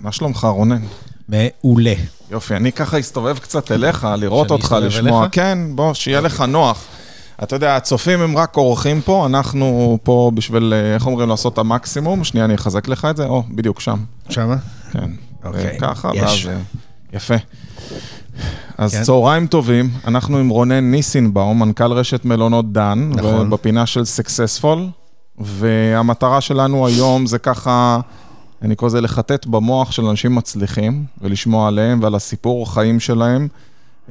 מה שלומך, רונן? מעולה. יופי, אני ככה אסתובב קצת אליך, לראות אותך, לשמוע. אליך? כן, בוא, שיהיה לך נוח. אתה יודע, הצופים הם רק אורחים פה, אנחנו פה בשביל, אה, איך אומרים, לעשות את המקסימום. שנייה, אני אחזק לך את זה. או, בדיוק שם. שמה? כן. אוקיי, ככה, יש. ואז... אה, יפה. אז כן. צהריים טובים, אנחנו עם רונן ניסינבאום, מנכ"ל רשת מלונות דן, נכון. בפינה של סקסספול, והמטרה שלנו היום זה ככה, אני קורא לזה לחטט במוח של אנשים מצליחים, ולשמוע עליהם ועל הסיפור חיים שלהם,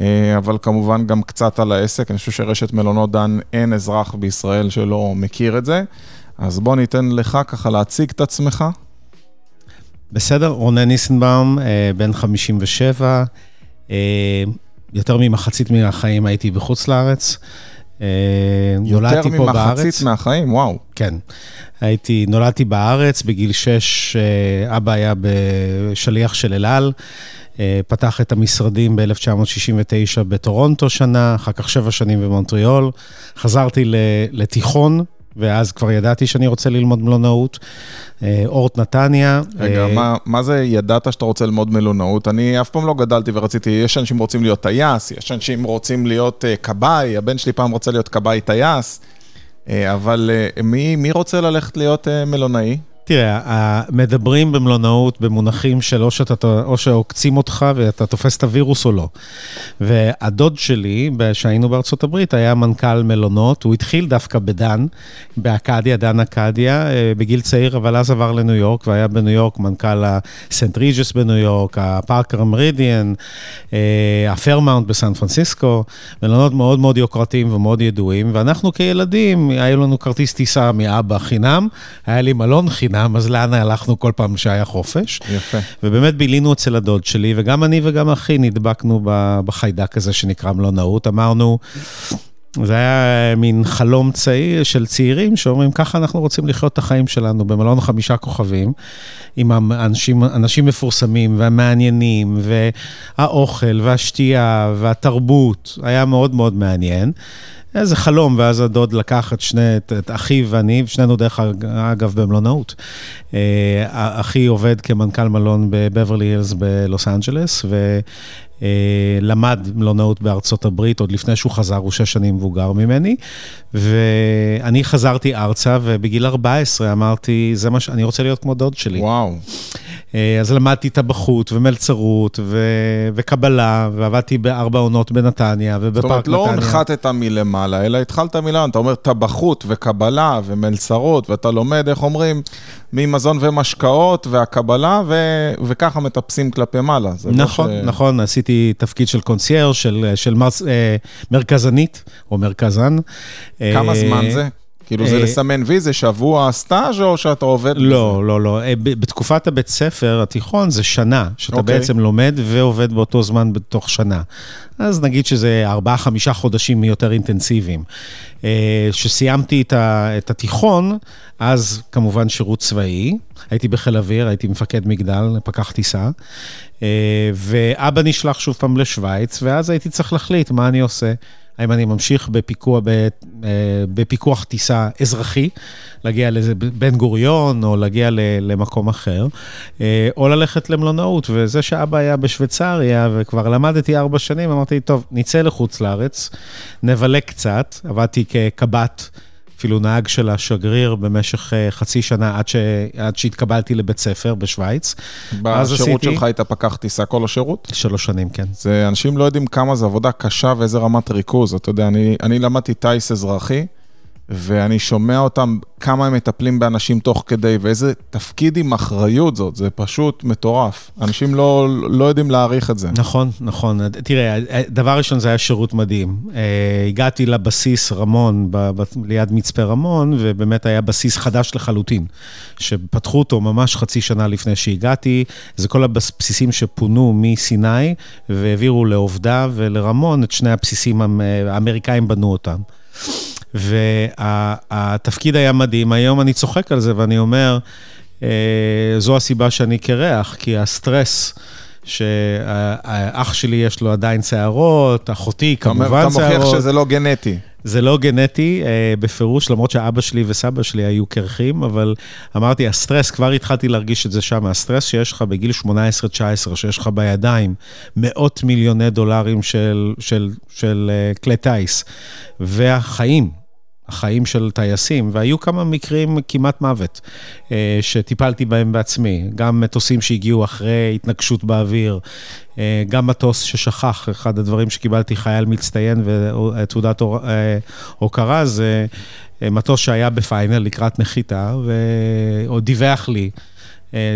אה, אבל כמובן גם קצת על העסק. אני חושב שרשת מלונות דן, אין אזרח בישראל שלא מכיר את זה. אז בוא ניתן לך ככה להציג את עצמך. בסדר, רונן ניסנבאום, אה, בן 57, אה, יותר ממחצית מהחיים הייתי בחוץ לארץ. אה, נולדתי פה בארץ. יותר ממחצית מהחיים, וואו. כן. הייתי, נולדתי בארץ, בגיל 6 אה, אבא היה בשליח של אל על, אה, פתח את המשרדים ב-1969 בטורונטו שנה, אחר כך שבע שנים במונטריאול. חזרתי לתיכון, ואז כבר ידעתי שאני רוצה ללמוד מלונאות. אה, אורט נתניה. רגע, אה, מה, מה זה ידעת שאתה רוצה ללמוד מלונאות? אני אף פעם לא גדלתי ורציתי, יש אנשים רוצים להיות טייס, יש אנשים רוצים להיות uh, כבאי, הבן שלי פעם רוצה להיות כבאי טייס, uh, אבל uh, מי, מי רוצה ללכת להיות uh, מלונאי? תראה, מדברים במלונאות במונחים של או, שאתה, או שעוקצים אותך ואתה תופס את הווירוס או לא. והדוד שלי, כשהיינו בארצות הברית, היה מנכ"ל מלונות, הוא התחיל דווקא בדן, באקדיה, דן אקדיה, אה, בגיל צעיר, אבל אז עבר לניו יורק, והיה בניו יורק מנכ"ל הסנט ריג'יס בניו יורק, הפארקר מרידיאן, הפרמאונט בסן פרנסיסקו, מלונות מאוד מאוד יוקרתיים ומאוד ידועים, ואנחנו כילדים, היה לנו כרטיס טיסה מאבא חינם, היה לי מלון חינם, אז לאן הלכנו כל פעם שהיה חופש? יפה. ובאמת בילינו אצל הדוד שלי, וגם אני וגם אחי נדבקנו בחיידק הזה שנקרא מלונאות. אמרנו, זה היה מין חלום צעיר של צעירים שאומרים, ככה אנחנו רוצים לחיות את החיים שלנו במלון חמישה כוכבים, עם אנשים, אנשים מפורסמים והמעניינים, והאוכל והשתייה והתרבות, היה מאוד מאוד מעניין. איזה חלום, ואז הדוד לקח את שני, את, את אחיו ואני, שנינו דרך אג- אגב במלונאות. אה, אחי עובד כמנכ"ל מלון בבברלי הילס בלוס אנג'לס, ולמד מלונאות בארצות הברית, עוד לפני שהוא חזר, הוא שש שנים מבוגר ממני. ואני חזרתי ארצה, ובגיל 14 אמרתי, זה מה ש... אני רוצה להיות כמו דוד שלי. וואו. אה, אז למדתי טבחות ומלצרות ו... וקבלה, ועבדתי בארבע עונות בנתניה זאת ובפארק אומרת, נתניה. לא הנחתת מלמעלה, אלא התחלת מלמעלה. אתה אומר טבחות וקבלה ומלצרות, ואתה לומד, איך אומרים, ממזון ומשקאות והקבלה, ו... וככה מטפסים כלפי מעלה. לא נכון, ש... נכון, עשיתי תפקיד של קונסייר, של, של מרס, אה, מרכזנית, או מרכזן. כמה אה, זמן זה? כאילו זה אה, לסמן וי, זה שבוע סטאז' או שאתה עובד? לא, לא, לא. אה, בתקופת הבית ספר, התיכון, זה שנה, שאתה אוקיי. בעצם לומד ועובד באותו זמן בתוך שנה. אז נגיד שזה ארבעה, חמישה חודשים יותר אינטנסיביים. כשסיימתי את, ה, את התיכון, אז כמובן שירות צבאי, הייתי בחיל אוויר, הייתי מפקד מגדל, פקח טיסה, אה, ואבא נשלח שוב פעם לשוויץ, ואז הייתי צריך להחליט מה אני עושה. האם אני ממשיך בפיקוח, אה, בפיקוח טיסה אזרחי, להגיע לאיזה בן גוריון, או להגיע למקום אחר, אה, או ללכת למלונאות. וזה שאבא היה בשוויצריה, וכבר למדתי ארבע שנים, אמרתי, טוב, נצא לחוץ לארץ, נבלה קצת. עבדתי כקב"ט, אפילו נהג של השגריר במשך אה, חצי שנה, עד, ש... עד שהתקבלתי לבית ספר בשוויץ. בשירות עשיתי- שלך היית פקח טיסה כל השירות? שלוש שנים, כן. זה, אנשים לא יודעים כמה זה עבודה קשה ואיזה רמת ריכוז. אתה יודע, אני, אני למדתי טיס אזרחי, ואני שומע אותם, כמה הם מטפלים באנשים תוך כדי, ואיזה תפקיד עם אחריות זאת, זה פשוט מטורף. אנשים לא, לא יודעים להעריך את זה. נכון, נכון. תראה, דבר ראשון זה היה שירות מדהים. אה, הגעתי לבסיס רמון, ב- ב- ליד מצפה רמון, ובאמת היה בסיס חדש לחלוטין, שפתחו אותו ממש חצי שנה לפני שהגעתי. זה כל הבסיסים שפונו מסיני, והעבירו לעובדה ולרמון את שני הבסיסים המ- האמריקאים בנו אותם. והתפקיד היה מדהים, היום אני צוחק על זה ואני אומר, אה, זו הסיבה שאני קרח, כי הסטרס שהאח שלי יש לו עדיין שערות, אחותי כמובן אתה מוכיח שערות. שזה לא גנטי. זה לא גנטי אה, בפירוש, למרות שאבא שלי וסבא שלי היו קרחים, אבל אמרתי, הסטרס, כבר התחלתי להרגיש את זה שם, הסטרס שיש לך בגיל 18-19, שיש לך בידיים מאות מיליוני דולרים של, של, של אה, כלי טיס, והחיים, החיים של טייסים, והיו כמה מקרים כמעט מוות אה, שטיפלתי בהם בעצמי, גם מטוסים שהגיעו אחרי התנגשות באוויר, אה, גם מטוס ששכח, אחד הדברים שקיבלתי חייל מצטיין ותעודת אה, הוקרה זה מטוס שהיה בפיינל לקראת נחיתה, ועוד דיווח לי.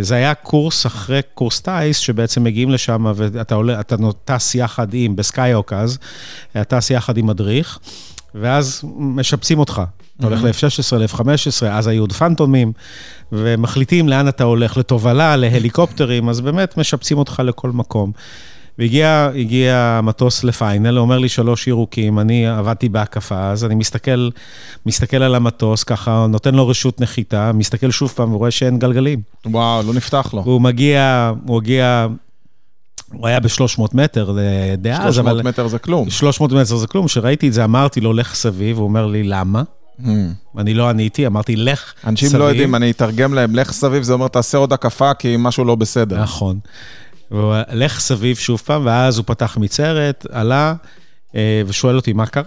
זה היה קורס אחרי קורס טיס, שבעצם מגיעים לשם ואתה עולה, אתה טס יחד עם, בסקייוק אז, טס יחד עם מדריך. ואז משפצים אותך. אתה הולך ל-F-16, ל-F-15, אז היו עוד פנטומים, ומחליטים לאן אתה הולך, לתובלה, להליקופטרים, אז באמת משפצים אותך לכל מקום. והגיע המטוס לפיינל, אומר לי שלוש ירוקים, אני עבדתי בהקפה, אז אני מסתכל, מסתכל על המטוס, ככה נותן לו רשות נחיתה, מסתכל שוב פעם ורואה שאין גלגלים. וואו, לא נפתח לו. הוא מגיע, הוא הגיע הוא היה ב-300 מטר דאז, אבל... 300 מטר זה כלום. 300 מטר זה כלום. כשראיתי את זה, אמרתי לו, לך סביב, הוא אומר לי, למה? Hmm. אני לא עניתי, אמרתי, לך סביב. אנשים לא יודעים, אני אתרגם להם, לך סביב, זה אומר, תעשה עוד הקפה, כי משהו לא בסדר. נכון. לך סביב שוב פעם, ואז הוא פתח מצרת, עלה, אה, ושואל אותי, מה קרה?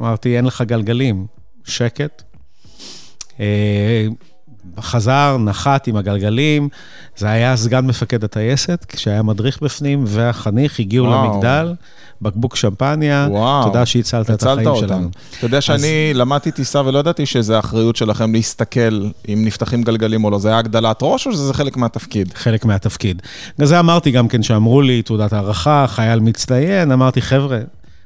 אמרתי, אין לך גלגלים. שקט. חזר, נחת עם הגלגלים, זה היה סגן מפקד הטייסת, כשהיה מדריך בפנים, והחניך הגיעו וואו. למגדל, בקבוק שמפניה, וואו. תודה שהצלת את החיים אותם. שלנו. אתה יודע שאני אז... למדתי טיסה ולא ידעתי שזה האחריות שלכם להסתכל אם נפתחים גלגלים או לא, זה היה הגדלת ראש או שזה חלק מהתפקיד? חלק מהתפקיד. זה אמרתי גם כן שאמרו לי, תעודת הערכה, חייל מצטיין, אמרתי, חבר'ה,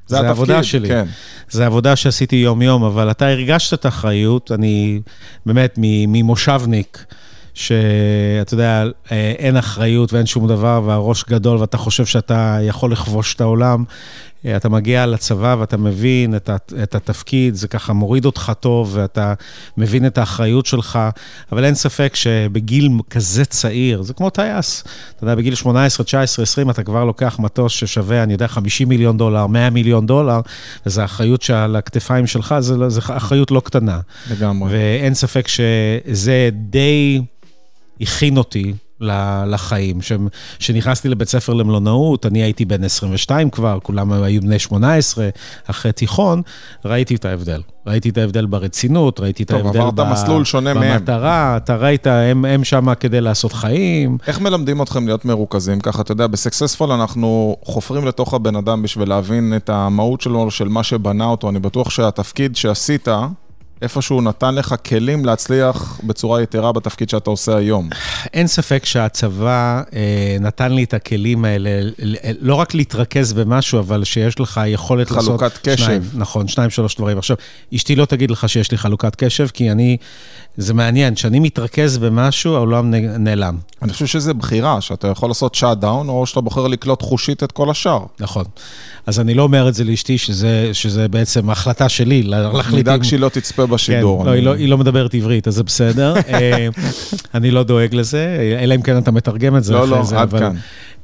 זה, זה העבודה שלי. כן. זה עבודה שעשיתי יום-יום, אבל אתה הרגשת את האחריות, אני באמת ממושבניק, שאתה יודע, אה, אין אחריות ואין שום דבר, והראש גדול, ואתה חושב שאתה יכול לכבוש את העולם. אתה מגיע לצבא ואתה מבין את, את התפקיד, זה ככה מוריד אותך טוב, ואתה מבין את האחריות שלך, אבל אין ספק שבגיל כזה צעיר, זה כמו טייס. אתה יודע, בגיל 18, 19, 20, אתה כבר לוקח מטוס ששווה, אני יודע, 50 מיליון דולר, 100 מיליון דולר, וזו אחריות שעל הכתפיים שלך, זו אחריות לא קטנה. לגמרי. ואין ספק שזה די הכין אותי לחיים. כשנכנסתי לבית ספר למלונאות, אני הייתי בן 22 כבר, כולם היו בני 18, אחרי תיכון, ראיתי את ההבדל. ראיתי את ההבדל ברצינות, ראיתי את טוב, ההבדל ב... מסלול שונה מהם. במטרה, אתה ראית, הם, הם שם כדי לעשות חיים. איך מלמדים אתכם להיות מרוכזים? ככה, אתה יודע, בסקסספול אנחנו חופרים לתוך הבן אדם בשביל להבין את המהות שלו, של מה שבנה אותו. אני בטוח שהתפקיד שעשית, איפשהו נתן לך כלים להצליח בצורה יתרה בתפקיד שאתה עושה היום. אין ספק שהצבא אה, נתן לי את הכלים האלה, לא רק להתרכז במשהו, אבל שיש לך יכולת לעשות... חלוקת קשב. שניים, נכון, שניים, שלוש דברים. עכשיו, אשתי לא תגיד לך שיש לי חלוקת קשב, כי אני, זה מעניין, כשאני מתרכז במשהו, העולם נעלם. אני חושב שזה בחירה, שאתה יכול לעשות שאט דאון, או שאתה בוחר לקלוט חושית את כל השאר. נכון. אז אני לא אומר את זה לאשתי, שזה, שזה בעצם החלטה שלי, להחליט... נדאג שהיא לא תצפה בשידור. כן, לא, היא לא, היא לא מדברת עברית, אז זה בסדר. אה, אני לא דואג לזה, אלא אם כן אתה מתרגם את זה לא, לא, עד כאן.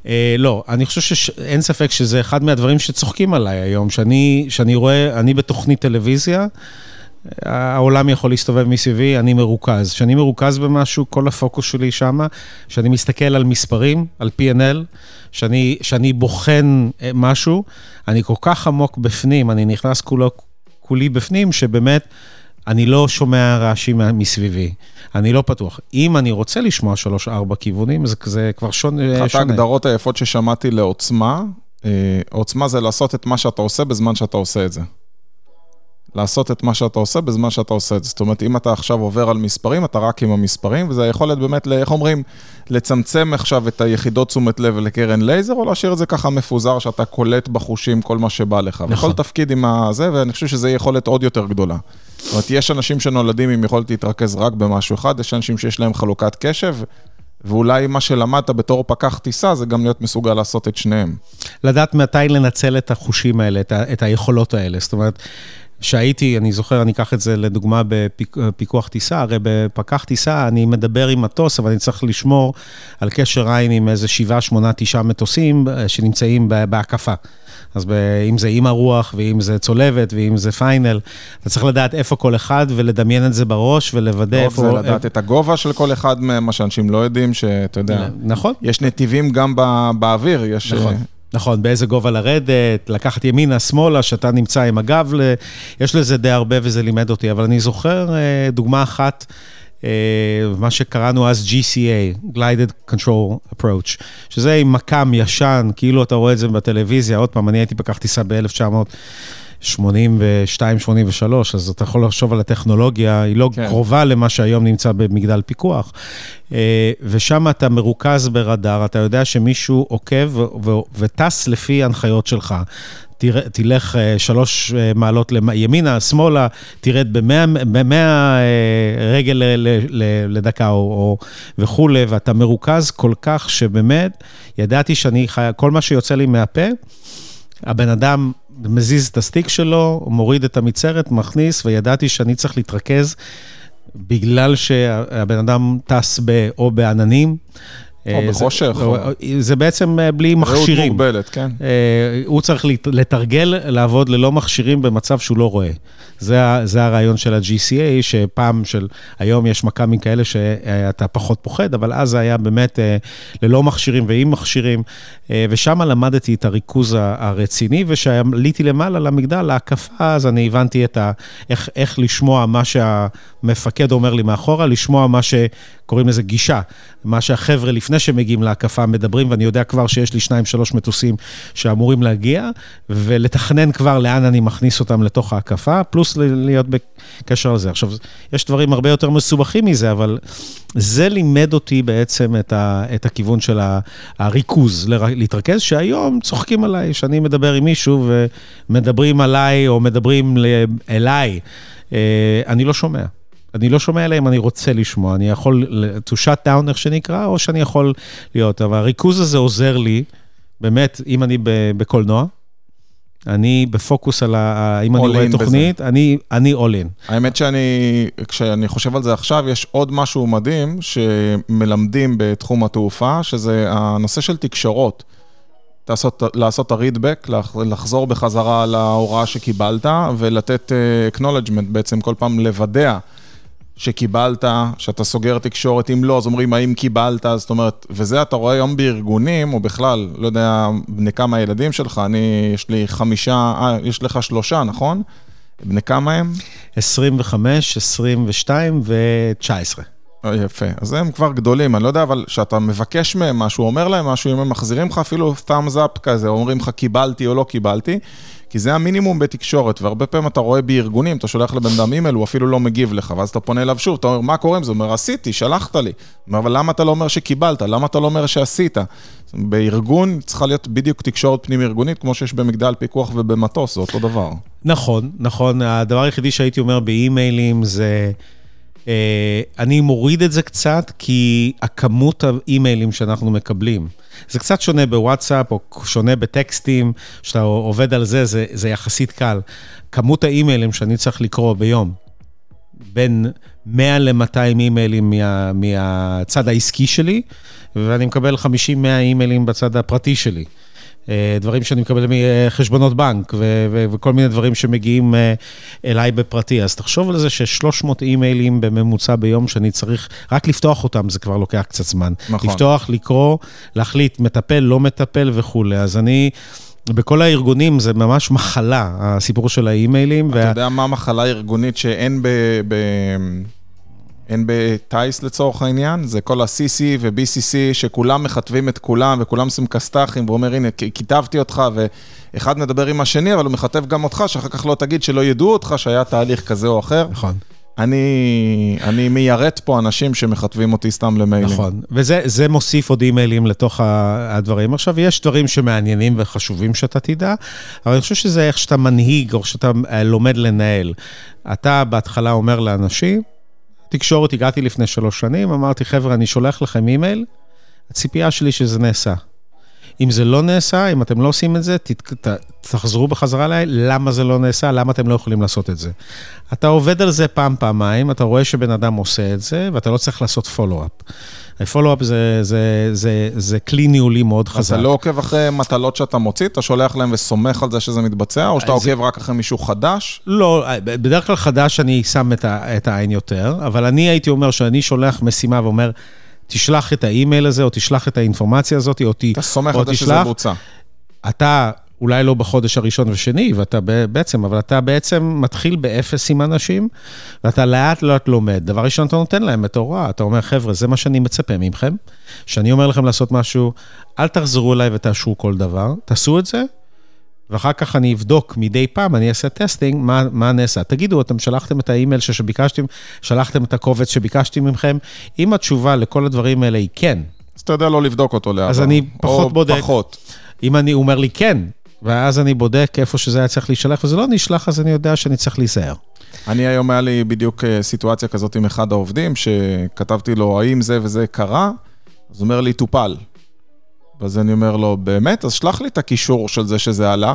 Uh, לא, אני חושב שאין ספק שזה אחד מהדברים שצוחקים עליי היום, שאני, שאני רואה, אני בתוכנית טלוויזיה, העולם יכול להסתובב מסביבי, אני מרוכז. כשאני מרוכז במשהו, כל הפוקוס שלי שמה, כשאני מסתכל על מספרים, על P&L, כשאני בוחן אה, משהו, אני כל כך עמוק בפנים, אני נכנס כולו, כולי בפנים, שבאמת... אני לא שומע רעשים מסביבי, אני לא פתוח. אם אני רוצה לשמוע שלוש-ארבע כיוונים, זה, זה כבר שונה. אחת ההגדרות היפות ששמעתי לעוצמה, אה, עוצמה זה לעשות את מה שאתה עושה בזמן שאתה עושה את זה. לעשות את מה שאתה עושה בזמן שאתה עושה את זה. זאת אומרת, אם אתה עכשיו עובר על מספרים, אתה רק עם המספרים, וזה היכולת באמת, איך אומרים, לצמצם עכשיו את היחידות תשומת לב לקרן לייזר, או להשאיר את זה ככה מפוזר, שאתה קולט בחושים כל מה שבא לך. נכון. וכל תפקיד עם הזה, ואני חושב שזה יכולת עוד יותר גדולה. זאת אומרת, יש אנשים שנולדים עם יכולת להתרכז רק במשהו אחד, יש אנשים שיש להם חלוקת קשב, ואולי מה שלמדת בתור פקח טיסה, זה גם להיות מסוגל לעשות את שניהם. לדעת מתי לנצל את החושים האלה, את, ה, את היכולות האלה. זאת אומרת, שהייתי, אני זוכר, אני אקח את זה לדוגמה בפיקוח טיסה, הרי בפקח טיסה אני מדבר עם מטוס, אבל אני צריך לשמור על קשר עין עם איזה שבעה, שמונה, תשעה מטוסים אה, שנמצאים בהקפה. אז ב, אם זה עם הרוח, ואם זה צולבת, ואם זה פיינל, אתה צריך לדעת איפה כל אחד ולדמיין את זה בראש ולוודא איפה... זה לדעת את הגובה של כל אחד מהם, מה שאנשים לא יודעים, שאתה יודע... נכון. יש נתיבים גם באוויר, יש... נכון. נכון, באיזה גובה לרדת, לקחת ימינה, שמאלה, שאתה נמצא עם הגב, יש לזה די הרבה וזה לימד אותי, אבל אני זוכר אה, דוגמה אחת, אה, מה שקראנו אז GCA, Glided Control Approach, שזה עם מקם ישן, כאילו אתה רואה את זה בטלוויזיה, עוד פעם, אני הייתי פקח טיסה ב-1900. 82, 83, אז אתה יכול לחשוב על הטכנולוגיה, היא לא כן. קרובה למה שהיום נמצא במגדל פיקוח. אה, ושם אתה מרוכז ברדאר, אתה יודע שמישהו עוקב וטס לפי הנחיות שלך. תלך אה, שלוש אה, מעלות ימינה, שמאלה, תרד במאה רגל לדקה או, או וכולי, ואתה מרוכז כל כך שבאמת, ידעתי שאני חי... כל מה שיוצא לי מהפה, הבן אדם מזיז את הסטיק שלו, מוריד את המצרת, מכניס, וידעתי שאני צריך להתרכז בגלל שהבן אדם טס ב, או בעננים. או אה, בחושך. זה, או... זה בעצם אה, בלי מכשירים. ראות מוגבלת, כן. אה, הוא צריך לתרגל, לעבוד ללא מכשירים במצב שהוא לא רואה. זה, זה הרעיון של ה-GCA, שפעם של, היום יש מכ"מים כאלה שאתה פחות פוחד, אבל אז זה היה באמת ללא מכשירים ועם מכשירים, ושם למדתי את הריכוז הרציני, וכשעליתי למעלה למגדל, להקפה, אז אני הבנתי את ה... איך, איך לשמוע מה שהמפקד אומר לי מאחורה, לשמוע מה שקוראים לזה גישה, מה שהחבר'ה לפני שמגיעים להקפה מדברים, ואני יודע כבר שיש לי שניים, שלוש מטוסים שאמורים להגיע, ולתכנן כבר לאן אני מכניס אותם לתוך ההקפה, פלוס להיות בקשר לזה. עכשיו, יש דברים הרבה יותר מסובכים מזה, אבל זה לימד אותי בעצם את, ה, את הכיוון של הריכוז, להתרכז, שהיום צוחקים עליי, שאני מדבר עם מישהו ומדברים עליי או מדברים אליי, אה, אני לא שומע. אני לא שומע עליהם, אני רוצה לשמוע. אני יכול to shut down, איך שנקרא, או שאני יכול להיות. אבל הריכוז הזה עוזר לי, באמת, אם אני בקולנוע, אני בפוקוס על ה... אם אני רואה תוכנית, אני, אני all in. האמת שאני, כשאני חושב על זה עכשיו, יש עוד משהו מדהים שמלמדים בתחום התעופה, שזה הנושא של תקשורות. לעשות, לעשות את הרידבק, לחזור בחזרה להוראה שקיבלת ולתת uh, acknowledgement, בעצם כל פעם לוודא שקיבלת, שאתה סוגר תקשורת, אם לא, אז אומרים האם קיבלת, זאת אומרת, וזה אתה רואה היום בארגונים, או בכלל, לא יודע בני כמה הילדים שלך, אני, יש לי חמישה, אה, יש לך שלושה, נכון? בני כמה הם? 25, 22 ו-19. יפה, אז הם כבר גדולים, אני לא יודע, אבל כשאתה מבקש מהם משהו, אומר להם משהו, אם הם מחזירים לך אפילו thumbs up כזה, אומרים לך קיבלתי או לא קיבלתי, כי זה המינימום בתקשורת, והרבה פעמים אתה רואה בארגונים, אתה שולח לבן אדם אימייל, הוא אפילו לא מגיב לך, ואז אתה פונה אליו שוב, אתה אומר, מה קורה עם זה? הוא אומר, עשיתי, שלחת לי. אומר, אבל למה אתה לא אומר שקיבלת? למה אתה לא אומר שעשית? בארגון צריכה להיות בדיוק תקשורת פנים-ארגונית, כמו שיש במגדל פיקוח ובמטוס, זה אותו דבר. נכון, נכון. הדבר היחידי שהייתי אומר באימיילים זה... אה, אני מוריד את זה קצת, כי הכמות האימיילים שאנחנו מקבלים, זה קצת שונה בוואטסאפ, או שונה בטקסטים, שאתה עובד על זה, זה, זה יחסית קל. כמות האימיילים שאני צריך לקרוא ביום, בין 100 ל-200 אימיילים מה, מהצד העסקי שלי, ואני מקבל 50-100 אימיילים בצד הפרטי שלי. אה, דברים שאני מקבל מחשבונות בנק וכל מיני דברים שמגיעים אה, אליי בפרטי. אז תחשוב על זה ש-300 אימיילים בממוצע ביום שאני צריך, רק לפתוח אותם זה כבר לוקח קצת זמן. נכון. לפתוח, לקרוא, להחליט, מטפל, לא מטפל וכולי. אז אני... בכל הארגונים זה ממש מחלה, הסיפור של האימיילים. אתה וה... יודע מה מחלה ארגונית שאין ב... ב... אין בטייס לצורך העניין, זה כל ה-CC ו-BCC, שכולם מכתבים את כולם וכולם עושים כסת"חים, ואומר, הנה, כיתבתי אותך, ואחד מדבר עם השני, אבל הוא מכתב גם אותך, שאחר כך לא תגיד שלא ידעו אותך, שהיה תהליך כזה או אחר. נכון. אני, אני מיירט פה אנשים שמכתבים אותי סתם למיילים. נכון, וזה מוסיף עוד אימיילים לתוך הדברים. עכשיו, יש דברים שמעניינים וחשובים שאתה תדע, אבל אני חושב שזה איך שאתה מנהיג או שאתה אה, לומד לנהל. אתה בהתחלה אומר לאנשים, תקשורת, הגעתי לפני שלוש שנים, אמרתי, חבר'ה, אני שולח לכם אימייל, הציפייה שלי שזה נעשה. אם זה לא נעשה, אם אתם לא עושים את זה, תת, ת, תחזרו בחזרה אליי, למה זה לא נעשה, למה אתם לא יכולים לעשות את זה. אתה עובד על זה פעם, פעמיים, אתה רואה שבן אדם עושה את זה, ואתה לא צריך לעשות פולו-אפ. פולו-אפ זה, זה, זה, זה כלי ניהולי מאוד חזק. אז אתה לא עוקב אחרי מטלות שאתה מוציא, אתה שולח להם וסומך על זה שזה מתבצע, או שאתה זה... עוקב רק אחרי מישהו חדש? לא, בדרך כלל חדש אני שם את, ה, את העין יותר, אבל אני הייתי אומר שאני שולח משימה ואומר, תשלח את האימייל הזה, או תשלח את האינפורמציה הזאת, או, אתה סומך על זה שזה בוצע. אתה אולי לא בחודש הראשון ושני, ואתה בעצם, אבל אתה בעצם מתחיל באפס עם אנשים, ואתה לאט לאט לומד. דבר ראשון, אתה נותן להם את ההוראה, אתה אומר, חבר'ה, זה מה שאני מצפה מכם, שאני אומר לכם לעשות משהו, אל תחזרו אליי ותאשרו כל דבר, תעשו את זה, ואחר כך אני אבדוק מדי פעם, אני אעשה testing, מה, מה נעשה. תגידו, אתם שלחתם את האימייל שביקשתם, שלחתם את הקובץ שביקשתי מכם, אם התשובה לכל הדברים האלה היא כן. אז אתה יודע לא לבדוק אותו לאט. אז אני פחות בודק. פחות. אם אני אומר לי כן, ואז אני בודק איפה שזה היה צריך להישלח, וזה לא נשלח, אז אני יודע שאני צריך להיזהר. אני היום, היה לי בדיוק אה, סיטואציה כזאת עם אחד העובדים, שכתבתי לו, האם זה וזה קרה? אז הוא אומר לי, טופל. ואז אני אומר לו, באמת? אז שלח לי את הקישור של זה שזה עלה.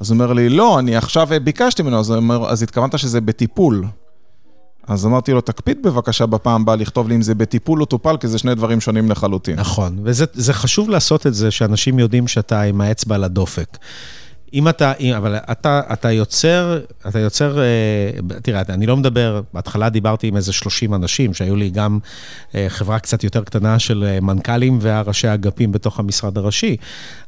אז הוא אומר לי, לא, אני עכשיו ביקשתי ממנו, אז, אומר, אז התכוונת שזה בטיפול. אז אמרתי לו, תקפיד בבקשה בפעם הבאה לכתוב לי אם זה בטיפול או טופל, כי זה שני דברים שונים לחלוטין. נכון, וזה חשוב לעשות את זה, שאנשים יודעים שאתה עם האצבע על הדופק. אם אתה, אבל אתה, אתה יוצר, אתה יוצר, תראה, אני לא מדבר, בהתחלה דיברתי עם איזה 30 אנשים, שהיו לי גם חברה קצת יותר קטנה של מנכ"לים והראשי האגפים בתוך המשרד הראשי.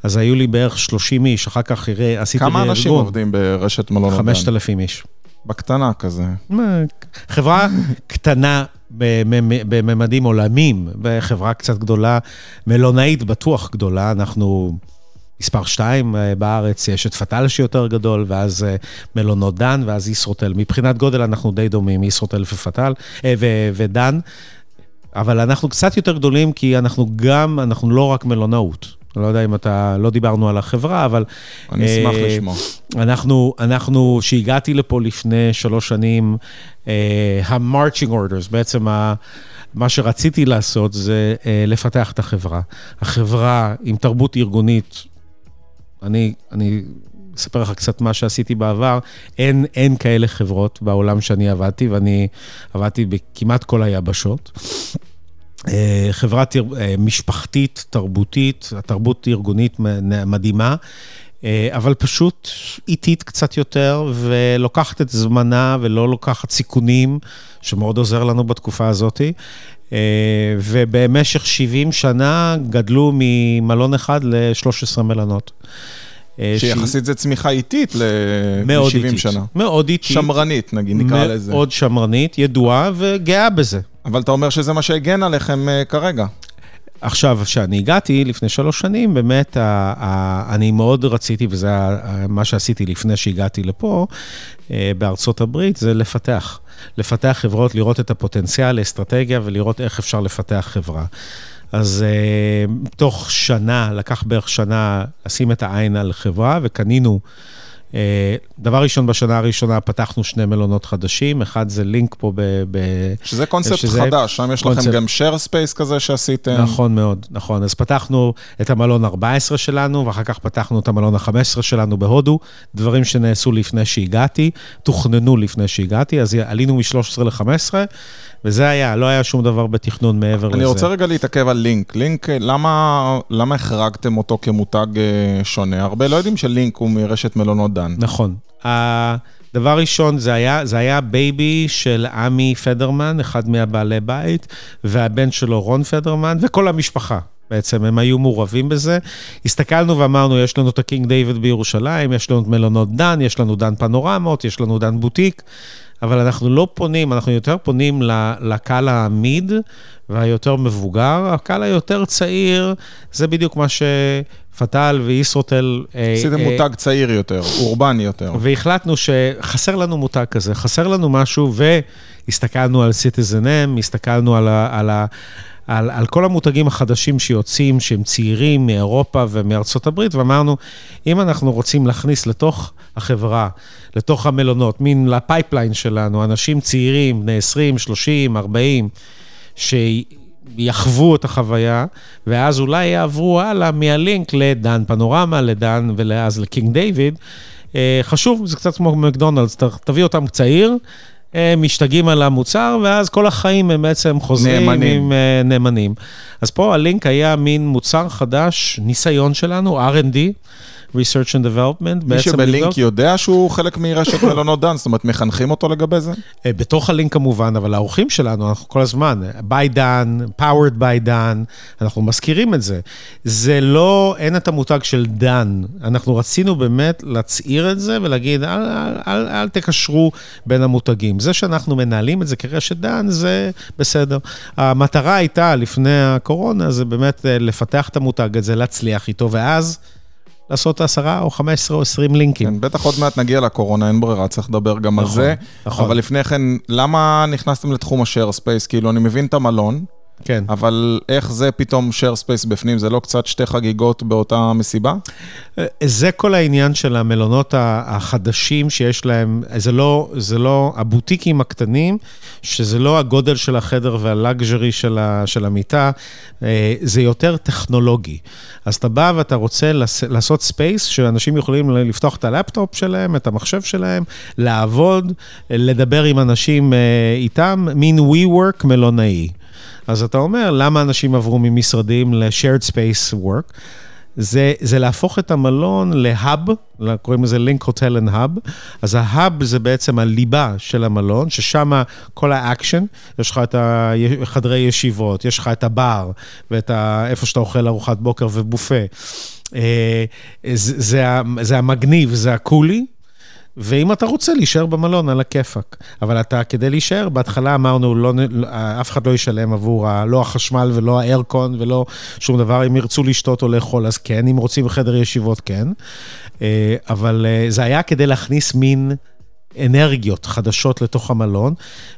אז היו לי בערך 30 איש, אחר כך עשיתי כמה אנשים עובדים ברשת מלון אובדן? 5,000 איש. בקטנה כזה. חברה קטנה בממדים עולמים, בחברה קצת גדולה, מלונאית בטוח גדולה, אנחנו... מספר 2 בארץ, יש את פטל שיותר גדול, ואז מלונות דן, ואז ישרוטל. מבחינת גודל אנחנו די דומים, ישרוטל ופטל, ודן, אבל אנחנו קצת יותר גדולים, כי אנחנו גם, אנחנו לא רק מלונאות. לא יודע אם אתה, לא דיברנו על החברה, אבל... אני אשמח לשמוע. אנחנו, אנחנו, שהגעתי לפה לפני שלוש שנים, ה-marching orders, בעצם ה... מה שרציתי לעשות זה לפתח את החברה. החברה עם תרבות ארגונית, אני, אני אספר לך קצת מה שעשיתי בעבר, אין, אין כאלה חברות בעולם שאני עבדתי, ואני עבדתי בכמעט כל היבשות. חברה משפחתית, תרבותית, התרבות ארגונית מדהימה, אבל פשוט איטית קצת יותר, ולוקחת את זמנה ולא לוקחת סיכונים, שמאוד עוזר לנו בתקופה הזאת. ובמשך 70 שנה גדלו ממלון אחד ל-13 מלונות. שיחסית זה צמיחה איטית ל-70 שנה. מאוד איטית. שמרנית, נגיד, נקרא לזה. מאוד שמרנית, ידועה וגאה בזה. אבל אתה אומר שזה מה שהגן עליכם כרגע. עכשיו, כשאני הגעתי לפני שלוש שנים, באמת, אני מאוד רציתי, וזה מה שעשיתי לפני שהגעתי לפה, בארצות הברית, זה לפתח. לפתח חברות, לראות את הפוטנציאל, אסטרטגיה, ולראות איך אפשר לפתח חברה. אז uh, תוך שנה, לקח בערך שנה לשים את העין על חברה, וקנינו, דבר ראשון, בשנה הראשונה פתחנו שני מלונות חדשים, אחד זה לינק פה ב... ב שזה קונספט שזה חדש, שם יש קונספט. לכם גם share space כזה שעשיתם. נכון מאוד, נכון. אז פתחנו את המלון 14 שלנו, ואחר כך פתחנו את המלון ה-15 שלנו בהודו, דברים שנעשו לפני שהגעתי, תוכננו לפני שהגעתי, אז עלינו מ-13 ל-15. וזה היה, לא היה שום דבר בתכנון מעבר אני לזה. אני רוצה רגע להתעכב על לינק. לינק, למה, למה החרגתם אותו כמותג שונה? הרבה לא יודעים שלינק הוא מרשת מלונות דן. נכון. דבר ראשון, זה היה, זה היה baby של עמי פדרמן, אחד מהבעלי בית, והבן שלו רון פדרמן, וכל המשפחה. בעצם, הם היו מעורבים בזה. הסתכלנו ואמרנו, יש לנו את הקינג דיוויד בירושלים, יש לנו את מלונות דן, יש לנו דן פנורמות, יש לנו דן בוטיק. אבל אנחנו לא פונים, אנחנו יותר פונים לקהל העמיד והיותר מבוגר. הקהל היותר צעיר, זה בדיוק מה שפטל וישרוטל... עשיתם אה, מותג צעיר יותר, אורבני יותר. והחלטנו שחסר לנו מותג כזה, חסר לנו משהו, והסתכלנו על CitizenM, הסתכלנו על ה... על ה על, על כל המותגים החדשים שיוצאים, שהם צעירים מאירופה ומארצות הברית, ואמרנו, אם אנחנו רוצים להכניס לתוך החברה, לתוך המלונות, מין ל pipeline שלנו, אנשים צעירים, בני 20, 30, 40, ש... יחוו את החוויה, ואז אולי יעברו הלאה מהלינק לדן פנורמה, לדן ואז לקינג דיוויד. אה, חשוב, זה קצת כמו מקדונלדס, תביא אותם צעיר, משתגעים על המוצר, ואז כל החיים הם בעצם חוזרים נאמנים. עם uh, נאמנים. אז פה הלינק היה מין מוצר חדש, ניסיון שלנו, R&D. Research and Development. מי שבלינק יודע שהוא חלק מרשת מלונות דן, זאת אומרת, מחנכים אותו לגבי זה? אה, בתוך הלינק כמובן, אבל האורחים שלנו, אנחנו כל הזמן, by דן, powered by דן, אנחנו מזכירים את זה. זה לא, אין את המותג של דן. אנחנו רצינו באמת להצעיר את זה ולהגיד, אל, אל, אל, אל תקשרו בין המותגים. זה שאנחנו מנהלים את זה כרשת דן, זה בסדר. המטרה הייתה, לפני הקורונה, זה באמת אה, לפתח את המותג הזה, להצליח איתו, ואז... לעשות עשרה או חמש עשרה או עשרים לינקים. כן, בטח עוד מעט נגיע לקורונה, אין ברירה, צריך לדבר גם נכון, על זה. נכון. אבל לפני כן, למה נכנסתם לתחום ה-share space? כאילו, אני מבין את המלון, כן. אבל איך זה פתאום share space בפנים? זה לא קצת שתי חגיגות באותה מסיבה? זה כל העניין של המלונות החדשים שיש להם, זה לא, זה לא, הבוטיקים הקטנים, שזה לא הגודל של החדר וה luxury של, של המיטה, אה, זה יותר טכנולוגי. אז אתה בא ואתה רוצה לעשות space שאנשים יכולים לפתוח את הלפטופ שלהם, את המחשב שלהם, לעבוד, לדבר עם אנשים אה, איתם, מין WeWork מלונאי. אז אתה אומר, למה אנשים עברו ממשרדים ל-shared space work? זה, זה להפוך את המלון ל hub, קוראים לזה Link Hotel and Hub. אז ה hub זה בעצם הליבה של המלון, ששם כל האקשן, יש לך את חדרי ישיבות, יש לך את הבר, ואת ה, איפה שאתה אוכל ארוחת בוקר ובופה. אה, זה, זה, זה המגניב, זה הקולי, ואם אתה רוצה להישאר במלון, על הכיפאק. אבל אתה, כדי להישאר, בהתחלה אמרנו, לא, אף אחד לא ישלם עבור ה, לא החשמל ולא ה aircon ולא שום דבר. אם ירצו לשתות או לאכול, אז כן. אם רוצים חדר ישיבות, כן. אה, אבל אה, זה היה כדי להכניס מין אנרגיות חדשות לתוך המלון,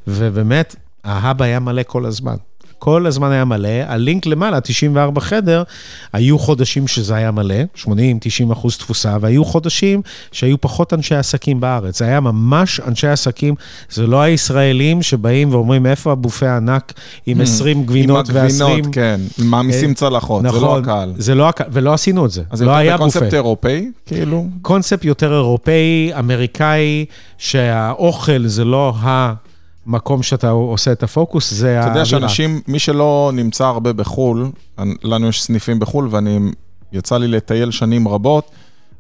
ובאמת, ההאב היה מלא כל הזמן. כל הזמן היה מלא, הלינק למעלה, 94 חדר, היו חודשים שזה היה מלא, 80-90 אחוז תפוסה, והיו חודשים שהיו פחות אנשי עסקים בארץ. זה היה ממש אנשי עסקים, זה לא הישראלים שבאים ואומרים, איפה הבופה הענק עם 20 hmm, גבינות ו-20... עם הגבינות, כן, מעמיסים אה, צלחות, נכון, זה לא הקהל. זה לא הקהל, ולא עשינו את זה, אז לא היה בופה. אז זה קונספט אירופאי, כאילו? קונספט יותר אירופאי, אמריקאי, שהאוכל זה לא ה... מקום שאתה עושה את הפוקוס, זה האווירה. אתה יודע שאנשים, מי שלא נמצא הרבה בחו"ל, לנו יש סניפים בחו"ל ואני, יצא לי לטייל שנים רבות,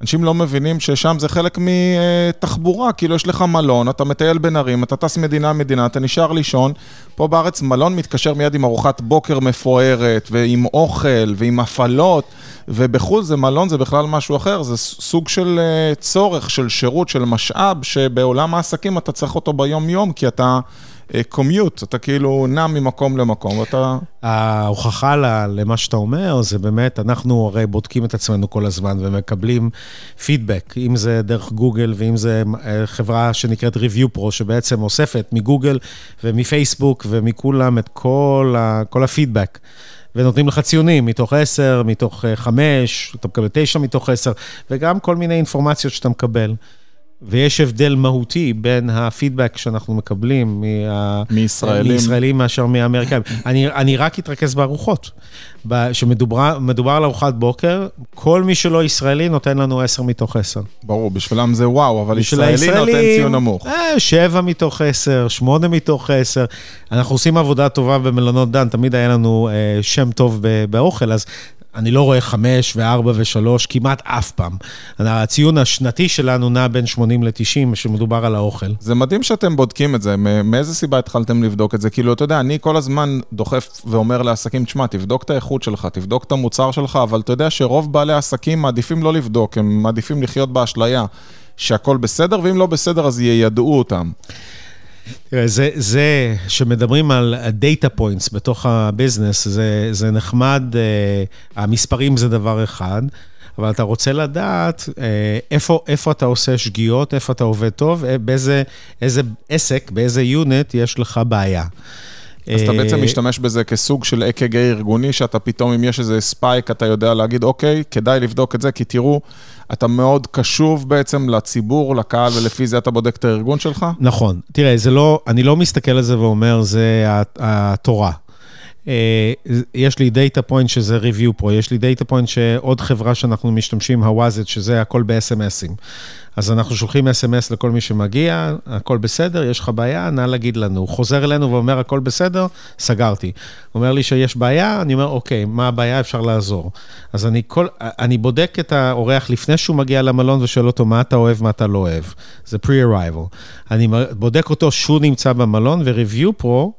אנשים לא מבינים ששם זה חלק מתחבורה, כאילו יש לך מלון, אתה מטייל בין ערים, אתה טס מדינה-מדינה, אתה נשאר לישון. פה בארץ מלון מתקשר מיד עם ארוחת בוקר מפוארת, ועם אוכל, ועם הפעלות, ובחו"ל זה מלון, זה בכלל משהו אחר, זה סוג של אה, צורך, של שירות, של משאב, שבעולם העסקים אתה צריך אותו ביום-יום, כי אתה... קומיוט, אתה כאילו נע ממקום למקום, ואתה... ההוכחה למה שאתה אומר, זה באמת, אנחנו הרי בודקים את עצמנו כל הזמן ומקבלים פידבק, אם זה דרך גוגל ואם זה אה, חברה שנקראת Review Pro, שבעצם אוספת מגוגל ומפייסבוק ומכולם את כל, ה, כל הפידבק. ונותנים לך ציונים מתוך 10, מתוך 5, אתה מקבל 9 מתוך 10, וגם כל מיני אינפורמציות שאתה מקבל. ויש הבדל מהותי בין הפידבק שאנחנו מקבלים מה... מישראלים. מישראלים מאשר מאמריקאים. אני, אני רק אתרכז בארוחות. כשמדובר על ארוחת בוקר, כל מי שלא ישראלי נותן לנו 10 מתוך 10. ברור, בשבילם זה וואו, אבל ישראלי נותן ציון נמוך. 7 אה, מתוך 10, 8 מתוך 10. אנחנו עושים עבודה טובה במלונות דן, תמיד היה לנו אה, שם טוב באוכל, אז אני לא רואה חמש וארבע ושלוש, כמעט אף פעם. הציון השנתי שלנו נע בין 80 ל-90, שמדובר על האוכל. זה מדהים שאתם בודקים את זה. מאיזה סיבה התחלתם לבדוק את זה? כאילו, אתה יודע, אני כל הזמן דוחף ואומר לעסקים, תשמע, תבדוק את האיכות שלך, תבדוק את המוצר שלך, אבל אתה יודע שרוב בעלי העסקים מעדיפים לא לבדוק, הם מעדיפים לחיות באשליה שהכל בסדר, ואם לא בסדר, אז יידעו אותם. תראה, זה, זה שמדברים על data points בתוך ה business, זה, זה נחמד, uh, המספרים זה דבר אחד, אבל אתה רוצה לדעת uh, איפה, איפה אתה עושה שגיאות, איפה אתה עובד טוב, אה, באיזה איזה עסק, באיזה יוניט יש לך בעיה. אז אתה בעצם משתמש בזה כסוג של אק"ג ארגוני, שאתה פתאום, אם יש איזה ספייק, אתה יודע להגיד, אוקיי, כדאי לבדוק את זה, כי תראו, אתה מאוד קשוב בעצם לציבור, לקהל, ולפי זה אתה בודק את הארגון שלך? נכון. תראה, זה לא, אני לא מסתכל על זה ואומר, זה התורה. אה, יש לי data point שזה review פה, יש לי data point שעוד חברה שאנחנו משתמשים, Howazit, שזה הכל ב-SMSים. אז אנחנו שולחים SMS לכל מי שמגיע, הכל בסדר, יש לך בעיה, נא להגיד לנו. הוא חוזר אלינו ואומר, הכל בסדר, סגרתי. הוא אומר לי שיש בעיה, אני אומר, אוקיי, מה הבעיה, אפשר לעזור. אז אני, כל, אני בודק את האורח לפני שהוא מגיע למלון ושואל אותו, מה אתה אוהב, מה אתה לא אוהב. זה pre-arrival. אני בודק אותו שהוא נמצא במלון, ו-review pro,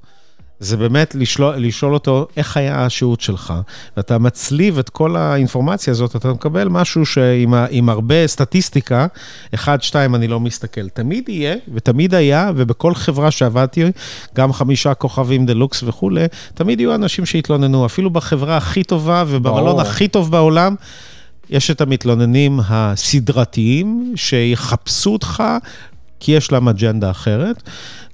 זה באמת לשאול, לשאול אותו איך היה השהות שלך. ואתה מצליב את כל האינפורמציה הזאת, אתה מקבל משהו שעם עם הרבה סטטיסטיקה, אחד, שתיים, אני לא מסתכל. תמיד יהיה, ותמיד היה, ובכל חברה שעבדתי, גם חמישה כוכבים דלוקס וכולי, תמיד יהיו אנשים שהתלוננו, אפילו בחברה הכי טובה ובמלון הכי טוב בעולם. יש את המתלוננים הסדרתיים שיחפשו אותך כי יש להם אג'נדה אחרת.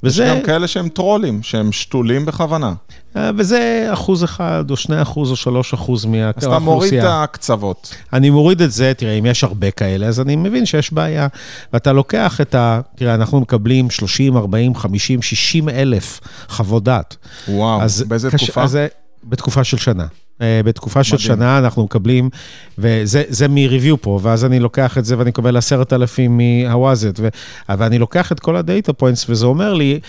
וזה... יש גם כאלה שהם טרולים, שהם שתולים בכוונה. אה, וזה אחוז אחד, או שני אחוז, או שלוש אחוז מהאוכלוסייה. אז אתה מוריד את הקצוות. אני מוריד את זה, תראה, אם יש הרבה כאלה, אז אני מבין שיש בעיה. ואתה לוקח את ה... תראה, אנחנו מקבלים 30, 40, 50, 60 אלף חוות דעת. וואו, באיזה קש... תקופה? אז, בתקופה של שנה. אה, בתקופה של שנה אנחנו מקבלים, וזה מ-review פה, ואז אני לוקח את זה ואני מקבל עשרת אלפים מהוואזט, ואני לוקח את כל הדאטה פוינטס, וזה אומר לי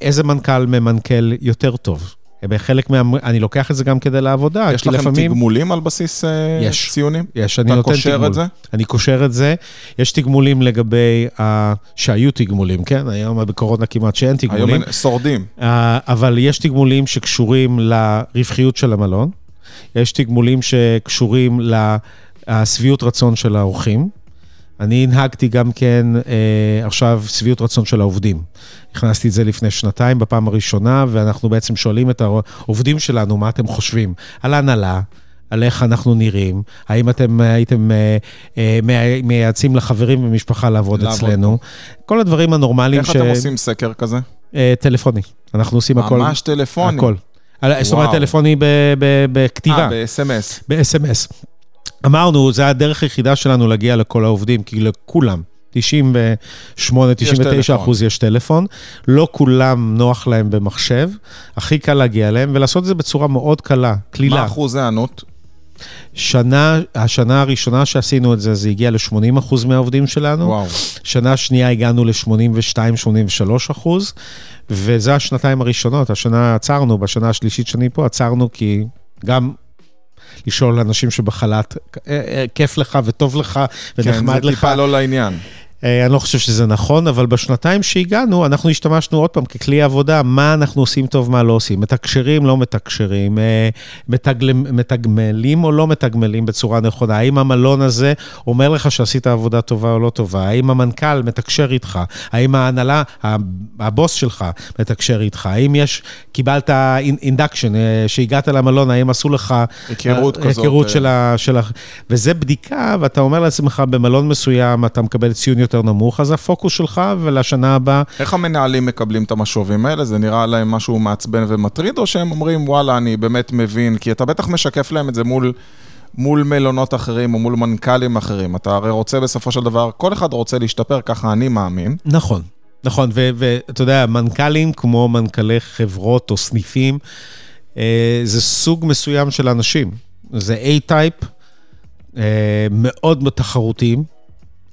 איזה מנכ"ל ממנכ"ל יותר טוב. בחלק מה... אני לוקח את זה גם כדי לעבודה, יש לכם לפעמים... תגמולים על בסיס אה, יש, ציונים? יש, אני נותן תגמול. אתה קושר את זה? אני קושר את זה. יש תגמולים לגבי, ה... שהיו תגמולים, כן? היום בקורונה כמעט שאין תגמולים. היום שורדים. אה, אבל יש תגמולים שקשורים לרווחיות של המלון. יש תגמולים שקשורים לשביעות רצון של האורחים. אני הנהגתי גם כן אה, עכשיו שביעות רצון של העובדים. הכנסתי את זה לפני שנתיים בפעם הראשונה, ואנחנו בעצם שואלים את העובדים שלנו מה אתם חושבים על ההנהלה. על איך אנחנו נראים, האם אתם הייתם אה, אה, מייעצים לחברים ומשפחה לעבוד, לעבוד אצלנו, כל הדברים הנורמליים איך ש... איך אתם עושים סקר כזה? אה, טלפוני. אנחנו עושים הכל. ממש טלפוני? הכל. זאת אומרת, טלפוני בכתיבה. אה, ב-SMS. ב-SMS. אמרנו, זה הדרך היחידה שלנו להגיע לכל העובדים, כי לכולם. 98, 99 אחוז יש טלפון, לא כולם נוח להם במחשב, הכי קל להגיע אליהם, ולעשות את זה בצורה מאוד קלה, קלילה. מה אחוז הענות? שנה, השנה הראשונה שעשינו את זה, זה הגיע ל-80 אחוז מהעובדים שלנו. וואו. שנה שנייה הגענו ל-82-83 אחוז, וזה השנתיים הראשונות. השנה עצרנו, בשנה השלישית שאני פה עצרנו, כי גם לשאול אנשים שבחל"ת, אה, אה, כיף לך וטוב לך ונחמד לך. כן, זה טיפה לא לעניין. אה, אני לא חושב שזה נכון, אבל בשנתיים שהגענו, אנחנו השתמשנו עוד פעם ככלי עבודה, מה אנחנו עושים טוב, מה לא עושים. מתקשרים, לא מתקשרים, אה, מתגל... מתגמלים או לא מתגמלים בצורה נכונה. האם המלון הזה אומר לך שעשית עבודה טובה או לא טובה? האם המנכ"ל מתקשר איתך? האם ההנהלה, הבוס שלך מתקשר איתך? האם יש, קיבלת אינדקשן, אה, שהגעת למלון, האם עשו לך... היכרות כזאת. היכרות של ה... וזה בדיקה, ואתה אומר לעצמך, במלון מסוים אתה מקבל ציון יותר נמוך, אז הפוקוס שלך ולשנה הבאה... איך המנהלים מקבלים את המשובים האלה? זה נראה להם משהו מעצבן ומטריד, או שהם אומרים, וואלה, אני באמת מבין, כי אתה בטח משקף להם את זה מול... מול מלונות אחרים או מול מנכ"לים אחרים. אתה הרי רוצה בסופו של דבר, כל אחד רוצה להשתפר, ככה אני מאמין. נכון, נכון, ואתה יודע, מנכ"לים כמו מנכ"לי חברות או סניפים, אה, זה סוג מסוים של אנשים. זה A-טייפ, אה, מאוד תחרותיים.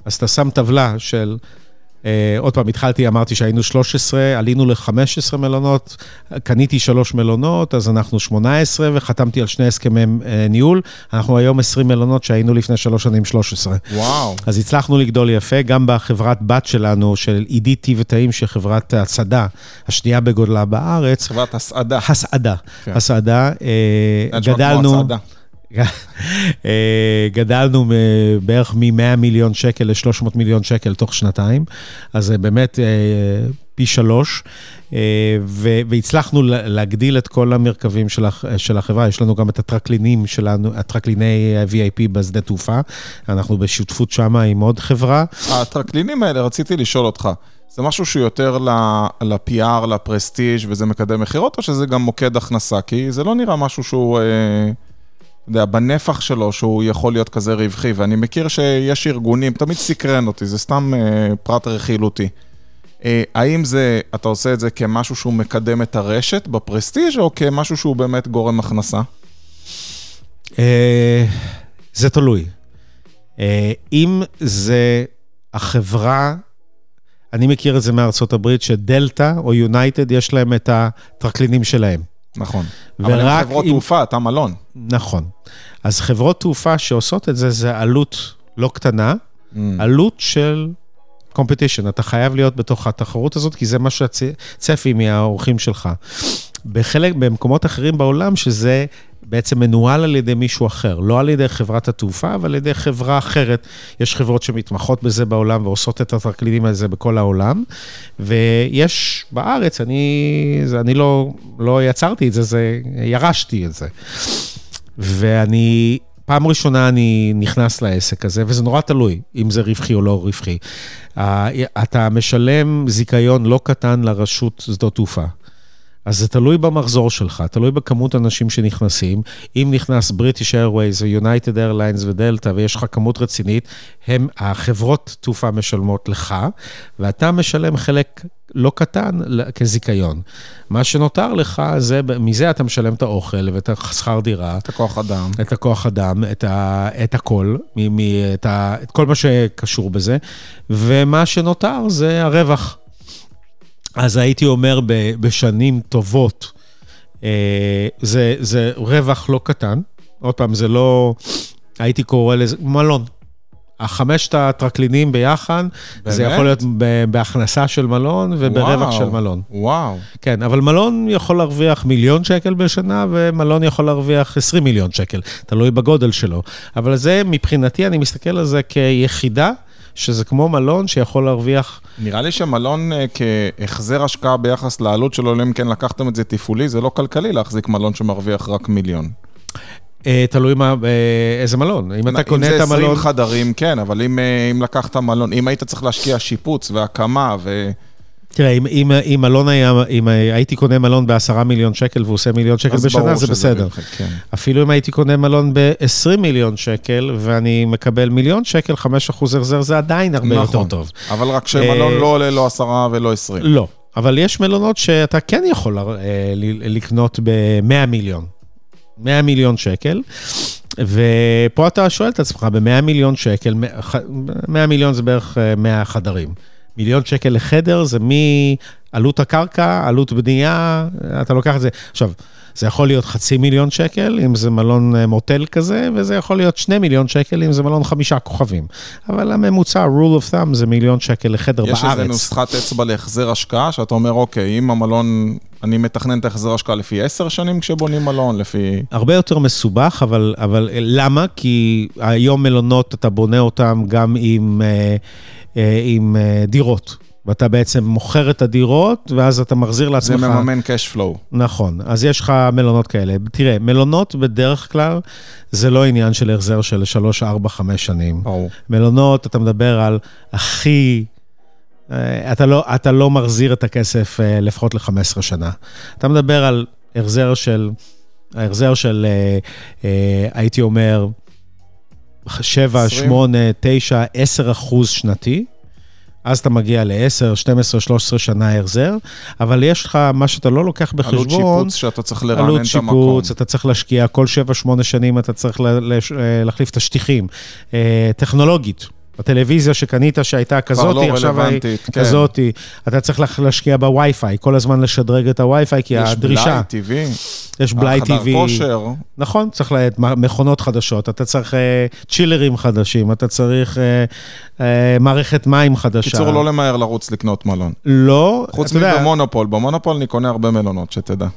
אז אתה שם טבלה של, אה, עוד פעם, התחלתי, אמרתי שהיינו 13, עלינו ל-15 מלונות, קניתי שלוש מלונות, אז אנחנו 18, וחתמתי על שני הסכמי אה, ניהול. אנחנו היום 20 מלונות שהיינו לפני שלוש שנים 13. וואו. אז הצלחנו לגדול יפה, גם בחברת בת שלנו, של עידית טיב ותאים, שהיא חברת הסעדה, השנייה בגודלה בארץ. חברת הסעדה. הסעדה, כן. הסעדה. אה, גדלנו... אה, גדלנו בערך מ-100 מיליון שקל ל-300 מיליון שקל תוך שנתיים, אז זה באמת אה, פי שלוש, אה, והצלחנו להגדיל את כל המרכבים של החברה. יש לנו גם את הטרקלינים שלנו, הטרקליני VIP בשדה תעופה, אנחנו בשותפות שם עם עוד חברה. הטרקלינים האלה, רציתי לשאול אותך. זה משהו שהוא יותר ל-PR, לפרסטיג' וזה מקדם מכירות, או שזה גם מוקד הכנסה? כי זה לא נראה משהו שהוא... יודע, בנפח שלו, שהוא יכול להיות כזה רווחי, ואני מכיר שיש ארגונים, תמיד סקרן אותי, זה סתם אה, פרט רכילותי. אה, האם זה, אתה עושה את זה כמשהו שהוא מקדם את הרשת בפרסטיג' או כמשהו שהוא באמת גורם הכנסה? אה, זה תלוי. אה, אם זה החברה, אני מכיר את זה מארצות הברית, שדלתא או יונייטד, יש להם את הטרקלינים שלהם. נכון. אבל הם חברות אם... תעופה, אתה מלון. נכון. אז חברות תעופה שעושות את זה, זה עלות לא קטנה, mm. עלות של competition. אתה חייב להיות בתוך התחרות הזאת, כי זה מה שהצפי מהאורחים שלך. בחלק, במקומות אחרים בעולם, שזה בעצם מנוהל על ידי מישהו אחר, לא על ידי חברת התעופה, אבל על ידי חברה אחרת. יש חברות שמתמחות בזה בעולם ועושות את התקלידים הזה בכל העולם, ויש בארץ, אני, זה, אני לא, לא יצרתי את זה, זה, ירשתי את זה. ואני, פעם ראשונה אני נכנס לעסק הזה, וזה נורא תלוי אם זה רווחי או לא רווחי. אתה משלם זיכיון לא קטן לרשות שדות תעופה. אז זה תלוי במחזור שלך, תלוי בכמות אנשים שנכנסים. אם נכנס בריטיש איירווייז ויונייטד איירליינס ודלתא ויש לך כמות רצינית, הם, החברות תעופה משלמות לך, ואתה משלם חלק לא קטן כזיכיון. מה שנותר לך, זה, מזה אתה משלם את האוכל ואת השכר דירה. את הכוח אדם. את הכוח אדם, את, ה, את הכל, מ, מ, את, ה, את כל מה שקשור בזה, ומה שנותר זה הרווח. אז הייתי אומר בשנים טובות, אה, זה, זה רווח לא קטן. עוד פעם, זה לא, הייתי קורא לזה, מלון. החמשת הטרקלינים ביחד, באמת? זה יכול להיות בהכנסה של מלון וברווח וואו, של מלון. וואו. כן, אבל מלון יכול להרוויח מיליון שקל בשנה, ומלון יכול להרוויח 20 מיליון שקל, תלוי בגודל שלו. אבל זה, מבחינתי, אני מסתכל על זה כיחידה שזה כמו מלון שיכול להרוויח... נראה לי שמלון אה, כהחזר השקעה ביחס לעלות שלו, אם כן לקחתם את זה תפעולי, זה לא כלכלי להחזיק מלון שמרוויח רק מיליון. אה, תלוי מה, אה, איזה מלון. אם אתה קונה את המלון... אם זה 20 חדרים, כן, אבל אם, אם לקחת מלון, אם היית צריך להשקיע שיפוץ והקמה ו... תראה, אם, אם, אם מלון היה, אם הייתי קונה מלון בעשרה מיליון שקל והוא עושה מיליון שקל בשנה, זה בסדר. רווחי, כן. אפילו אם הייתי קונה מלון ב-20 מיליון שקל ואני מקבל מיליון שקל, 5 אחוז החזר, זה עדיין הרבה נכון, יותר טוב. אבל רק שמלון אה, לא עולה לא 10 ולא 20. לא, אבל יש מלונות שאתה כן יכול אה, לקנות ב-100 מיליון. 100 מיליון שקל. ופה אתה שואל את עצמך, ב-100 מיליון שקל, 100 מיליון זה בערך 100 אה, חדרים. מיליון שקל לחדר זה מעלות הקרקע, עלות בנייה, אתה לוקח את זה. עכשיו, זה יכול להיות חצי מיליון שקל, אם זה מלון אה, מוטל כזה, וזה יכול להיות שני מיליון שקל, אם זה מלון חמישה כוכבים. אבל הממוצע, rule of thumb, זה מיליון שקל לחדר יש בארץ. יש איזה נוסחת אצבע להחזר השקעה, שאתה אומר, אוקיי, אם המלון, אני מתכנן את ההחזר השקעה לפי עשר שנים כשבונים מלון, לפי... הרבה יותר מסובך, אבל, אבל למה? כי היום מלונות, אתה בונה אותם גם עם... אה, עם אה, דירות. ואתה בעצם מוכר את הדירות, ואז אתה מחזיר לעצמך... זה מממן cash flow. נכון, אז יש לך מלונות כאלה. תראה, מלונות בדרך כלל זה לא עניין של החזר של 3, 4, 5 שנים. ברור. מלונות, אתה מדבר על הכי... אה, אתה לא, אתה לא מחזיר את הכסף לפחות ל-15 שנה. אתה מדבר על החזר של, החזר של, הייתי אומר, 7, 8, 9, 10 אחוז שנתי. אז אתה מגיע ל-10, 12, 13 שנה החזר, אבל יש לך, מה שאתה לא לוקח בחשבון... עלות שיפוץ שאתה צריך לרענן את המקום. עלות שיפוץ, אתה צריך להשקיע, כל 7-8 שנים אתה צריך להחליף את השטיחים. אה, טכנולוגית, הטלוויזיה שקנית שהייתה כזאתי, לא עכשיו היא כן. כזאתי. אתה צריך להשקיע בווי-פיי, כל הזמן לשדרג את הווי-פיי, כי יש הדרישה... יש בלאי TV. יש בלאי TV. חדר כושר. נכון, צריך לה... מכונות חדשות, אתה צריך uh, צ'ילרים חדשים, אתה צריך uh, uh, מערכת מים חדשה. קיצור, לא למהר לרוץ לקנות מלון. לא, חוץ מבמונופול, במונופול אני קונה הרבה מלונות, שתדע.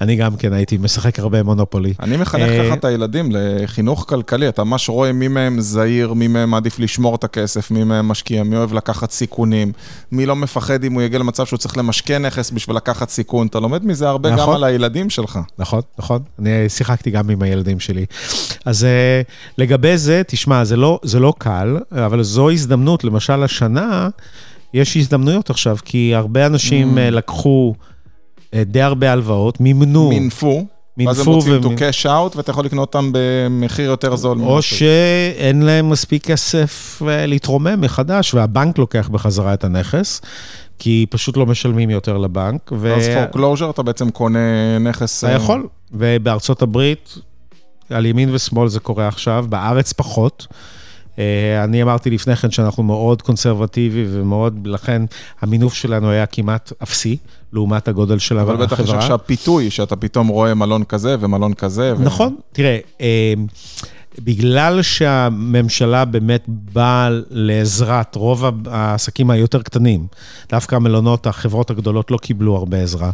אני גם כן הייתי משחק הרבה מונופולי. אני מחנך אה, ככה את הילדים לחינוך כלכלי, אתה ממש רואה מי מהם זהיר, מי מהם מעדיף לשמור את הכסף, מי מהם משקיע, מי אוהב לקחת סיכונים, מי לא מפחד אם הוא יגיע למצב שהוא צריך למשקה נכס בשביל לקחת סיכון, אתה לומד מזה הרבה נכון, גם על הילדים שלך. נכון, נכון, אני שיחקתי גם עם הילדים שלי. אז אה, לגבי זה, תשמע, זה לא, זה לא קל, אבל זו הזדמנות, למשל השנה, יש הזדמנויות עכשיו, כי הרבה אנשים mm. לקחו... אה, די הרבה הלוואות, מימנו. מינפו. ואז הם רוצים to cash out, ואתה יכול לקנות אותם במחיר יותר זול. או שאין להם מספיק כסף אה, להתרומם מחדש, והבנק לוקח בחזרה את הנכס. כי פשוט לא משלמים יותר לבנק. ו... אז foreclosure אתה בעצם קונה נכס... אתה יכול, ובארצות הברית, על ימין ושמאל זה קורה עכשיו, בארץ פחות. אה, אני אמרתי לפני כן שאנחנו מאוד קונסרבטיבי ומאוד, לכן המינוף שלנו היה כמעט אפסי, לעומת הגודל של החברה. אבל בטח יש עכשיו פיתוי, שאתה פתאום רואה מלון כזה ומלון כזה. נכון, ו... תראה, אה, בגלל שהממשלה באמת באה לעזרת רוב העסקים היותר קטנים, דווקא המלונות, החברות הגדולות לא קיבלו הרבה עזרה,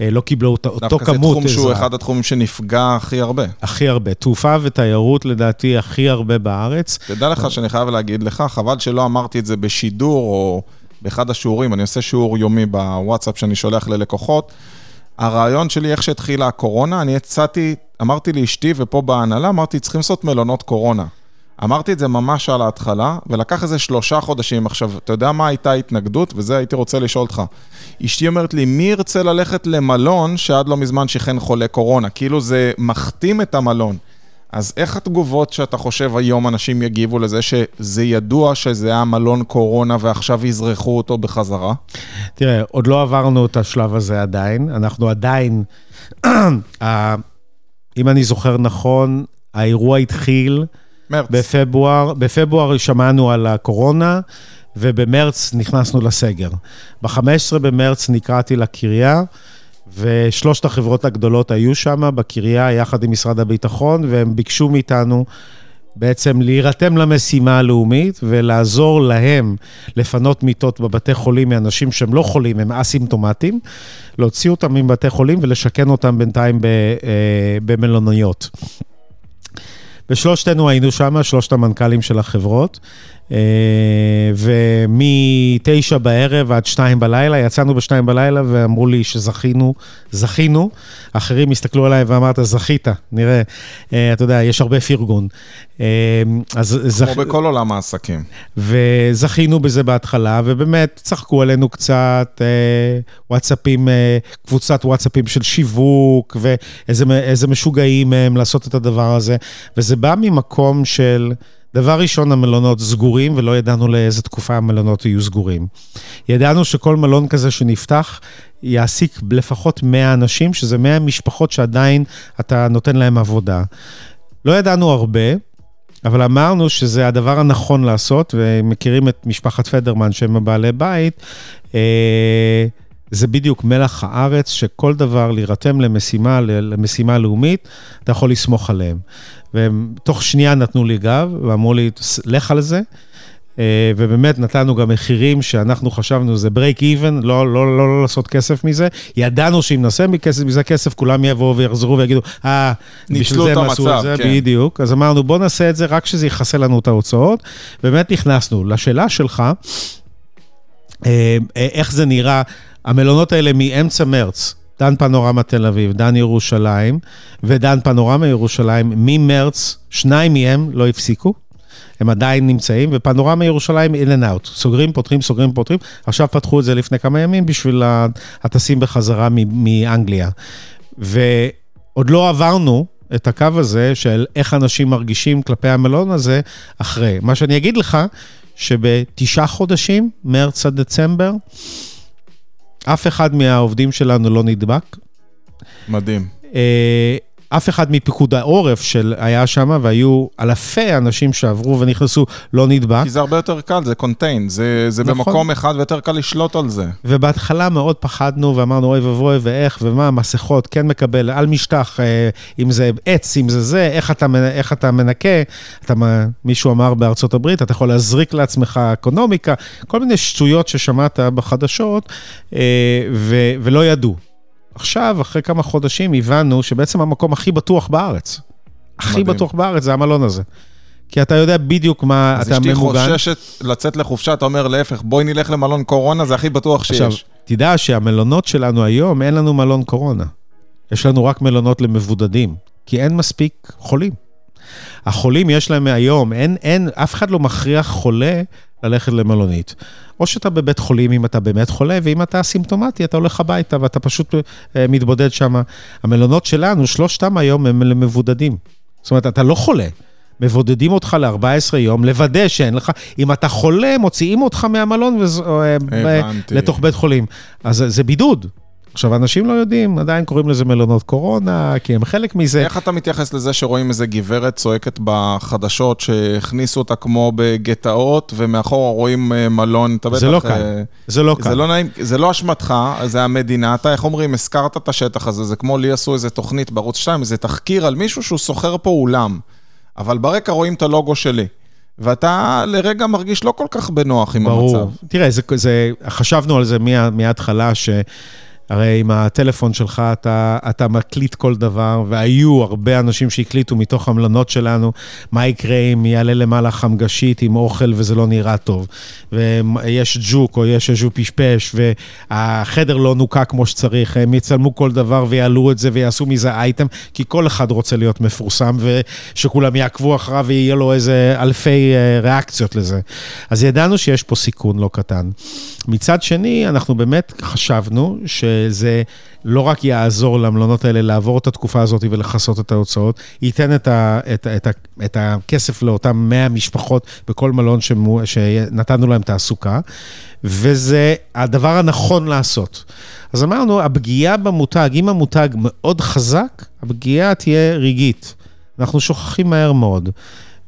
אה, לא קיבלו אותו כמות עזרה. דווקא זה תחום שהוא אחד התחומים שנפגע הכי הרבה. הכי הרבה. תעופה ותיירות לדעתי הכי הרבה בארץ. תדע לך שאני חייב להגיד לך, חבל שלא אמרתי את זה בשידור או באחד השיעורים, אני עושה שיעור יומי בוואטסאפ שאני שולח ללקוחות. הרעיון שלי, איך שהתחילה הקורונה, אני הצעתי, אמרתי לאשתי, ופה בהנהלה, אמרתי, צריכים לעשות מלונות קורונה. אמרתי את זה ממש על ההתחלה, ולקח איזה שלושה חודשים. עכשיו, אתה יודע מה הייתה ההתנגדות? וזה הייתי רוצה לשאול אותך. אשתי אומרת לי, מי ירצה ללכת למלון שעד לא מזמן שכן חולה קורונה? כאילו זה מחתים את המלון. אז איך התגובות שאתה חושב היום אנשים יגיבו לזה שזה ידוע שזה היה מלון קורונה ועכשיו יזרחו אותו בחזרה? תראה, עוד לא עברנו את השלב הזה עדיין. אנחנו עדיין, אם אני זוכר נכון, האירוע התחיל מרץ. בפברואר, בפברואר שמענו על הקורונה, ובמרץ נכנסנו לסגר. ב-15 במרץ נקראתי לקריה. ושלושת החברות הגדולות היו שם בקריה יחד עם משרד הביטחון, והם ביקשו מאיתנו בעצם להירתם למשימה הלאומית ולעזור להם לפנות מיטות בבתי חולים מאנשים שהם לא חולים, הם אסימפטומטיים, להוציא אותם מבתי חולים ולשכן אותם בינתיים אה, במלוניות. ושלושתנו היינו שם, שלושת המנכ"לים של החברות, אה, ומתשע בערב עד שתיים בלילה, יצאנו בשתיים בלילה ואמרו לי שזכינו, זכינו. אחרים הסתכלו עליי ואמרת, זכית, נראה, אה, אתה יודע, יש הרבה פרגון. אה, אז זכ... כמו בכל עולם העסקים. וזכינו בזה בהתחלה, ובאמת צחקו עלינו קצת, וואטסאפים, קבוצת וואטסאפים של שיווק, ואיזה משוגעים הם לעשות את הדבר הזה, וזה בא ממקום של... דבר ראשון, המלונות סגורים, ולא ידענו לאיזה תקופה המלונות יהיו סגורים. ידענו שכל מלון כזה שנפתח יעסיק לפחות 100 אנשים, שזה 100 משפחות שעדיין אתה נותן להם עבודה. לא ידענו הרבה, אבל אמרנו שזה הדבר הנכון לעשות, ומכירים את משפחת פדרמן שהם הבעלי בית. אה, זה בדיוק מלח הארץ, שכל דבר להירתם למשימה, למשימה לאומית, אתה יכול לסמוך עליהם. והם תוך שנייה נתנו לי גב, ואמרו לי, לך על זה. אה, ובאמת נתנו גם מחירים שאנחנו חשבנו, זה break even, לא, לא, לא, לא לעשות כסף מזה. ידענו שאם נעשה מכסף, מזה כסף, כולם יבואו ויחזרו ויגידו, אה, בשביל זה הם עשו את זה, כן. בדיוק. אז אמרנו, בוא נעשה את זה רק שזה יכסה לנו את ההוצאות. באמת נכנסנו. לשאלה שלך, אה, איך זה נראה, המלונות האלה מאמצע מרץ, דן פנורמה תל אביב, דן ירושלים ודן פנורמה ירושלים, ממרץ, שניים מהם לא הפסיקו. הם עדיין נמצאים, ופנורמה ירושלים in and out. סוגרים, פותחים, סוגרים, פותחים. עכשיו פתחו את זה לפני כמה ימים בשביל הטסים בחזרה מאנגליה. ועוד לא עברנו את הקו הזה של איך אנשים מרגישים כלפי המלון הזה אחרי. מה שאני אגיד לך, שבתשעה חודשים, מרץ עד דצמבר, אף אחד מהעובדים שלנו לא נדבק. מדהים. אף אחד מפיקוד העורף של היה שם, והיו אלפי אנשים שעברו ונכנסו, לא נדבק. כי זה הרבה יותר קל, זה קונטיין, זה, זה נכון. במקום אחד ויותר קל לשלוט על זה. ובהתחלה מאוד פחדנו ואמרנו, אוי ואבוי, ואיך, ומה, מסכות, כן מקבל, על משטח, אה, אם זה עץ, אם זה זה, איך אתה, איך אתה מנקה. אתה, מישהו אמר בארצות הברית, אתה יכול להזריק לעצמך אקונומיקה, כל מיני שטויות ששמעת בחדשות, אה, ו, ולא ידעו. עכשיו, אחרי כמה חודשים, הבנו שבעצם המקום הכי בטוח בארץ, הכי מדהים. בטוח בארץ זה המלון הזה. כי אתה יודע בדיוק מה אתה ממוגן. אז אשתי חוששת לצאת לחופשה, אתה אומר להפך, בואי נלך למלון קורונה, זה הכי בטוח שיש. עכשיו, תדע שהמלונות שלנו היום, אין לנו מלון קורונה. יש לנו רק מלונות למבודדים, כי אין מספיק חולים. החולים יש להם היום, אין, אין, אף אחד לא מכריח חולה ללכת למלונית. או שאתה בבית חולים אם אתה באמת חולה, ואם אתה אסימפטומטי, אתה הולך הביתה ואתה פשוט אה, מתבודד שם. המלונות שלנו, שלושתם היום הם למבודדים. זאת אומרת, אתה לא חולה. מבודדים אותך ל-14 יום, לוודא שאין לך, אם אתה חולה, מוציאים אותך מהמלון וז... אה. לתוך בית חולים. אז זה בידוד. עכשיו, אנשים לא יודעים, עדיין קוראים לזה מלונות קורונה, כי הם חלק מזה. איך אתה מתייחס לזה שרואים איזה גברת צועקת בחדשות שהכניסו אותה כמו בגטאות, ומאחורה רואים אה, מלון, אתה בטח... זה לא אה, קל. זה לא זה קל. לא נעים, זה לא אשמתך, זה המדינה, אתה, איך אומרים, הזכרת את השטח הזה, זה כמו לי עשו איזה תוכנית בערוץ 2, איזה תחקיר על מישהו שהוא שוכר פה אולם, אבל ברקע רואים את הלוגו שלי, ואתה לרגע מרגיש לא כל כך בנוח עם ברור. המצב. תראה, זה, זה, חשבנו על זה מה, מההתחלה, שהרי עם הטלפון שלך אתה, אתה מקליט כל דבר, והיו הרבה אנשים שהקליטו מתוך המלונות שלנו, מה יקרה אם יעלה למעלה חמגשית עם אוכל וזה לא נראה טוב, ויש ג'וק או יש איזשהו פשפש, והחדר לא נוקה כמו שצריך, הם יצלמו כל דבר ויעלו את זה ויעשו מזה אייטם, כי כל אחד רוצה להיות מפורסם, ושכולם יעקבו אחריו ויהיה לו איזה אלפי אה, ריאקציות לזה. אז ידענו שיש פה סיכון לא קטן. מצד שני, אנחנו באמת חשבנו שזה לא רק יעזור למלונות האלה לעבור את התקופה הזאת ולכסות את ההוצאות, ייתן את, ה, את, את, ה, את הכסף לאותם 100 משפחות בכל מלון שמו, שנתנו להם תעסוקה, וזה הדבר הנכון לעשות. אז אמרנו, הפגיעה במותג, אם המותג מאוד חזק, הפגיעה תהיה רגעית. אנחנו שוכחים מהר מאוד.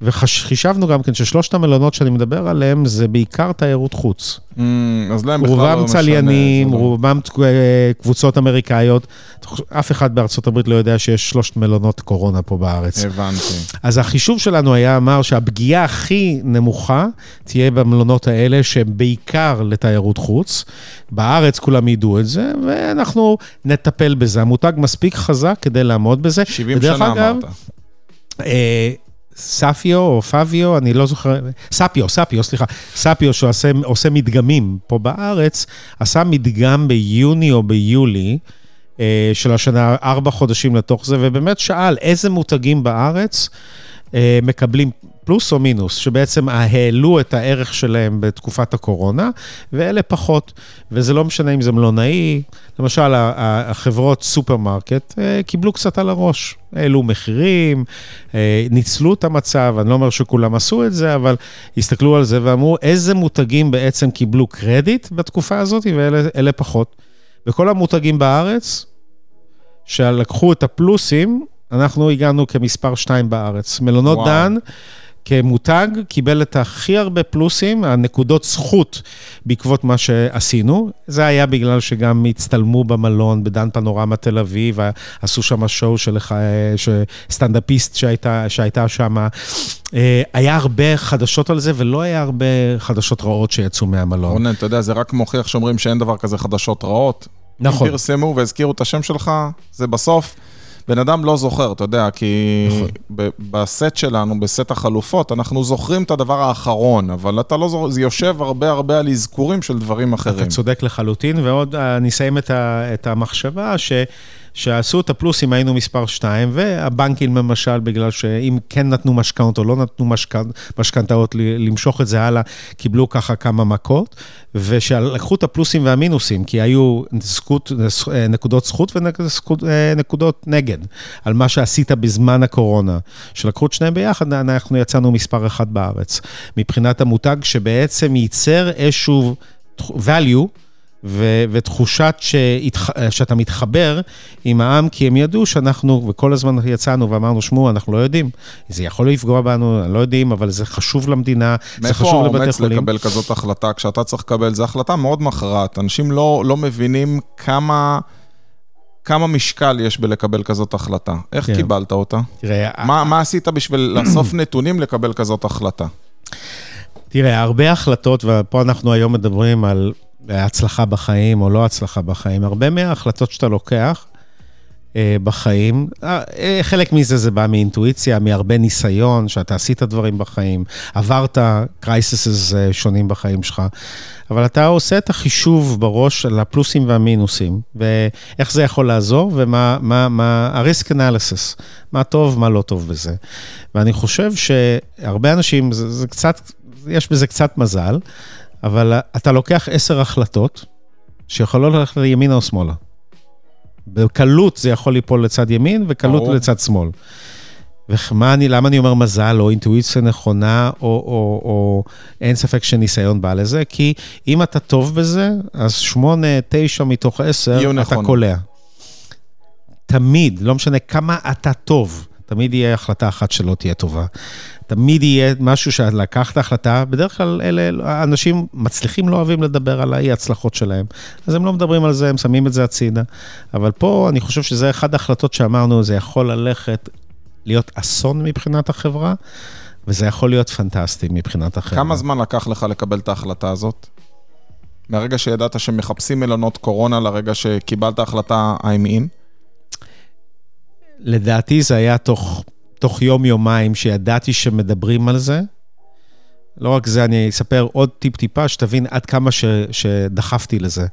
וחישבנו גם כן ששלושת המלונות שאני מדבר עליהם זה בעיקר תיירות חוץ. Mm, אז להם בכלל לא רובם משנה. צליינים, זה לא- רובם אה, קבוצות אמריקאיות. אף אחד בארצות הברית לא יודע שיש שלושת מלונות קורונה פה בארץ. הבנתי. אז החישוב שלנו היה אמר שהפגיעה הכי נמוכה תהיה במלונות האלה, שהם בעיקר לתיירות חוץ. בארץ כולם ידעו את זה, ואנחנו נטפל בזה. המותג מספיק חזק כדי לעמוד בזה. 70 ודרך שנה אגב, אמרת. ספיו או פביו, אני לא זוכר, ספיו, ספיו, סליחה, ספיו שעושה עושה מדגמים פה בארץ, עשה מדגם ביוני או ביולי אה, של השנה, ארבע חודשים לתוך זה, ובאמת שאל איזה מותגים בארץ אה, מקבלים פלוס או מינוס, שבעצם העלו את הערך שלהם בתקופת הקורונה, ואלה פחות. וזה לא משנה אם זה מלונאי, למשל, החברות סופרמרקט אה, קיבלו קצת על הראש. העלו מחירים, אה, ניצלו את המצב, אני לא אומר שכולם עשו את זה, אבל הסתכלו על זה ואמרו, איזה מותגים בעצם קיבלו קרדיט בתקופה הזאת, ואלה אלה פחות. וכל המותגים בארץ, שלקחו את הפלוסים, אנחנו הגענו כמספר 2 בארץ. מלונות וואו. דן, כמותג, קיבל את הכי הרבה פלוסים, הנקודות זכות בעקבות מה שעשינו. זה היה בגלל שגם הצטלמו במלון, בדן פנורמה תל אביב, עשו שם show של סטנדאפיסט שהייתה, שהייתה שם. אה, היה הרבה חדשות על זה, ולא היה הרבה חדשות רעות שיצאו מהמלון. רונן, אתה יודע, זה רק מוכיח שאומרים שאין דבר כזה חדשות רעות. נכון. אם פרסמו והזכירו את השם שלך, זה בסוף, בן אדם לא זוכר, אתה יודע, כי נכון. ב- בסט שלנו, בסט החלופות, אנחנו זוכרים את הדבר האחרון, אבל אתה לא זוכר, זה יושב הרבה הרבה על אזכורים של דברים אחרים. אתה צודק לחלוטין, ועוד אה, אני אסיים את, ה, את המחשבה ש, שעשו את הפלוסים, היינו מספר 2, והבנקים למשל, בגלל שאם כן נתנו משכנתאות או לא נתנו משכנ, משכנתאות, למשוך את זה הלאה, קיבלו ככה כמה מכות, ושלקחו את הפלוסים והמינוסים, כי היו זכות, אה, נקודות זכות ונקודות נגד, על מה שעשית בזמן הקורונה. שלקחו את שניהם ביחד, אנחנו יצאנו מספר אחד בארץ. מבחינת המותג שבעצם ייצר איזשהו value, ו- ותחושת שהתח... שאתה מתחבר עם העם, כי הם ידעו שאנחנו, וכל הזמן יצאנו ואמרנו, שמעו, אנחנו לא יודעים, זה יכול לפגוע בנו, לא יודעים, אבל זה חשוב למדינה, זה מאיפה חשוב לבתי האומץ חולים. לקבל כזאת החלטה כשאתה צריך לקבל? זו החלטה מאוד מכרעת. אנשים לא, לא מבינים כמה, כמה משקל יש בלקבל כזאת החלטה. איך כן. קיבלת אותה? תראה, מה, מה עשית בשביל לאסוף נתונים לקבל כזאת החלטה? תראה, הרבה החלטות, ופה אנחנו היום מדברים על הצלחה בחיים או לא הצלחה בחיים, הרבה מההחלטות שאתה לוקח אה, בחיים, אה, אה, חלק מזה זה בא מאינטואיציה, מהרבה ניסיון, שאתה עשית דברים בחיים, עברת קרייססס שונים בחיים שלך, אבל אתה עושה את החישוב בראש על הפלוסים והמינוסים, ואיך זה יכול לעזור, ומה מה, מה, ה-risk analysis, מה טוב, מה לא טוב בזה. ואני חושב שהרבה אנשים, זה, זה קצת, יש בזה קצת מזל, אבל אתה לוקח עשר החלטות שיכולות ללכת לימינה או שמאלה. בקלות זה יכול ליפול לצד ימין, וקלות ברור. לצד שמאל. ומה אני, למה אני אומר מזל, או אינטואיציה נכונה, או, או, או אין ספק שניסיון בא לזה? כי אם אתה טוב בזה, אז שמונה, תשע מתוך עשר, אתה נכון. קולע. תמיד, לא משנה כמה אתה טוב, תמיד יהיה החלטה אחת שלא תהיה טובה. תמיד יהיה משהו שאת לקחת החלטה, בדרך כלל אלה, אנשים מצליחים לא אוהבים לדבר על האי-הצלחות שלהם. אז הם לא מדברים על זה, הם שמים את זה הצידה. אבל פה אני חושב שזה אחת ההחלטות שאמרנו, זה יכול ללכת, להיות אסון מבחינת החברה, וזה יכול להיות פנטסטי מבחינת החברה. כמה זמן לקח לך לקבל את ההחלטה הזאת? מהרגע שידעת שמחפשים מלונות קורונה לרגע שקיבלת החלטה I'm in? לדעתי זה היה תוך, תוך יום-יומיים שידעתי שמדברים על זה. לא רק זה, אני אספר עוד טיפ-טיפה, שתבין עד כמה ש, שדחפתי לזה.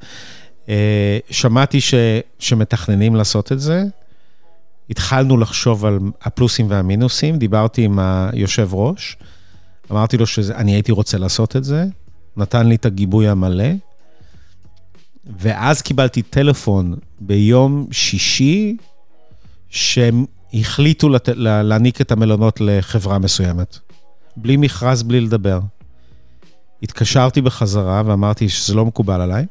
אה, שמעתי ש, שמתכננים לעשות את זה, התחלנו לחשוב על הפלוסים והמינוסים, דיברתי עם היושב ראש, אמרתי לו שאני הייתי רוצה לעשות את זה, נתן לי את הגיבוי המלא, ואז קיבלתי טלפון ביום שישי, שהם החליטו לת... להעניק את המלונות לחברה מסוימת. בלי מכרז, בלי לדבר. התקשרתי בחזרה ואמרתי שזה לא מקובל עליי.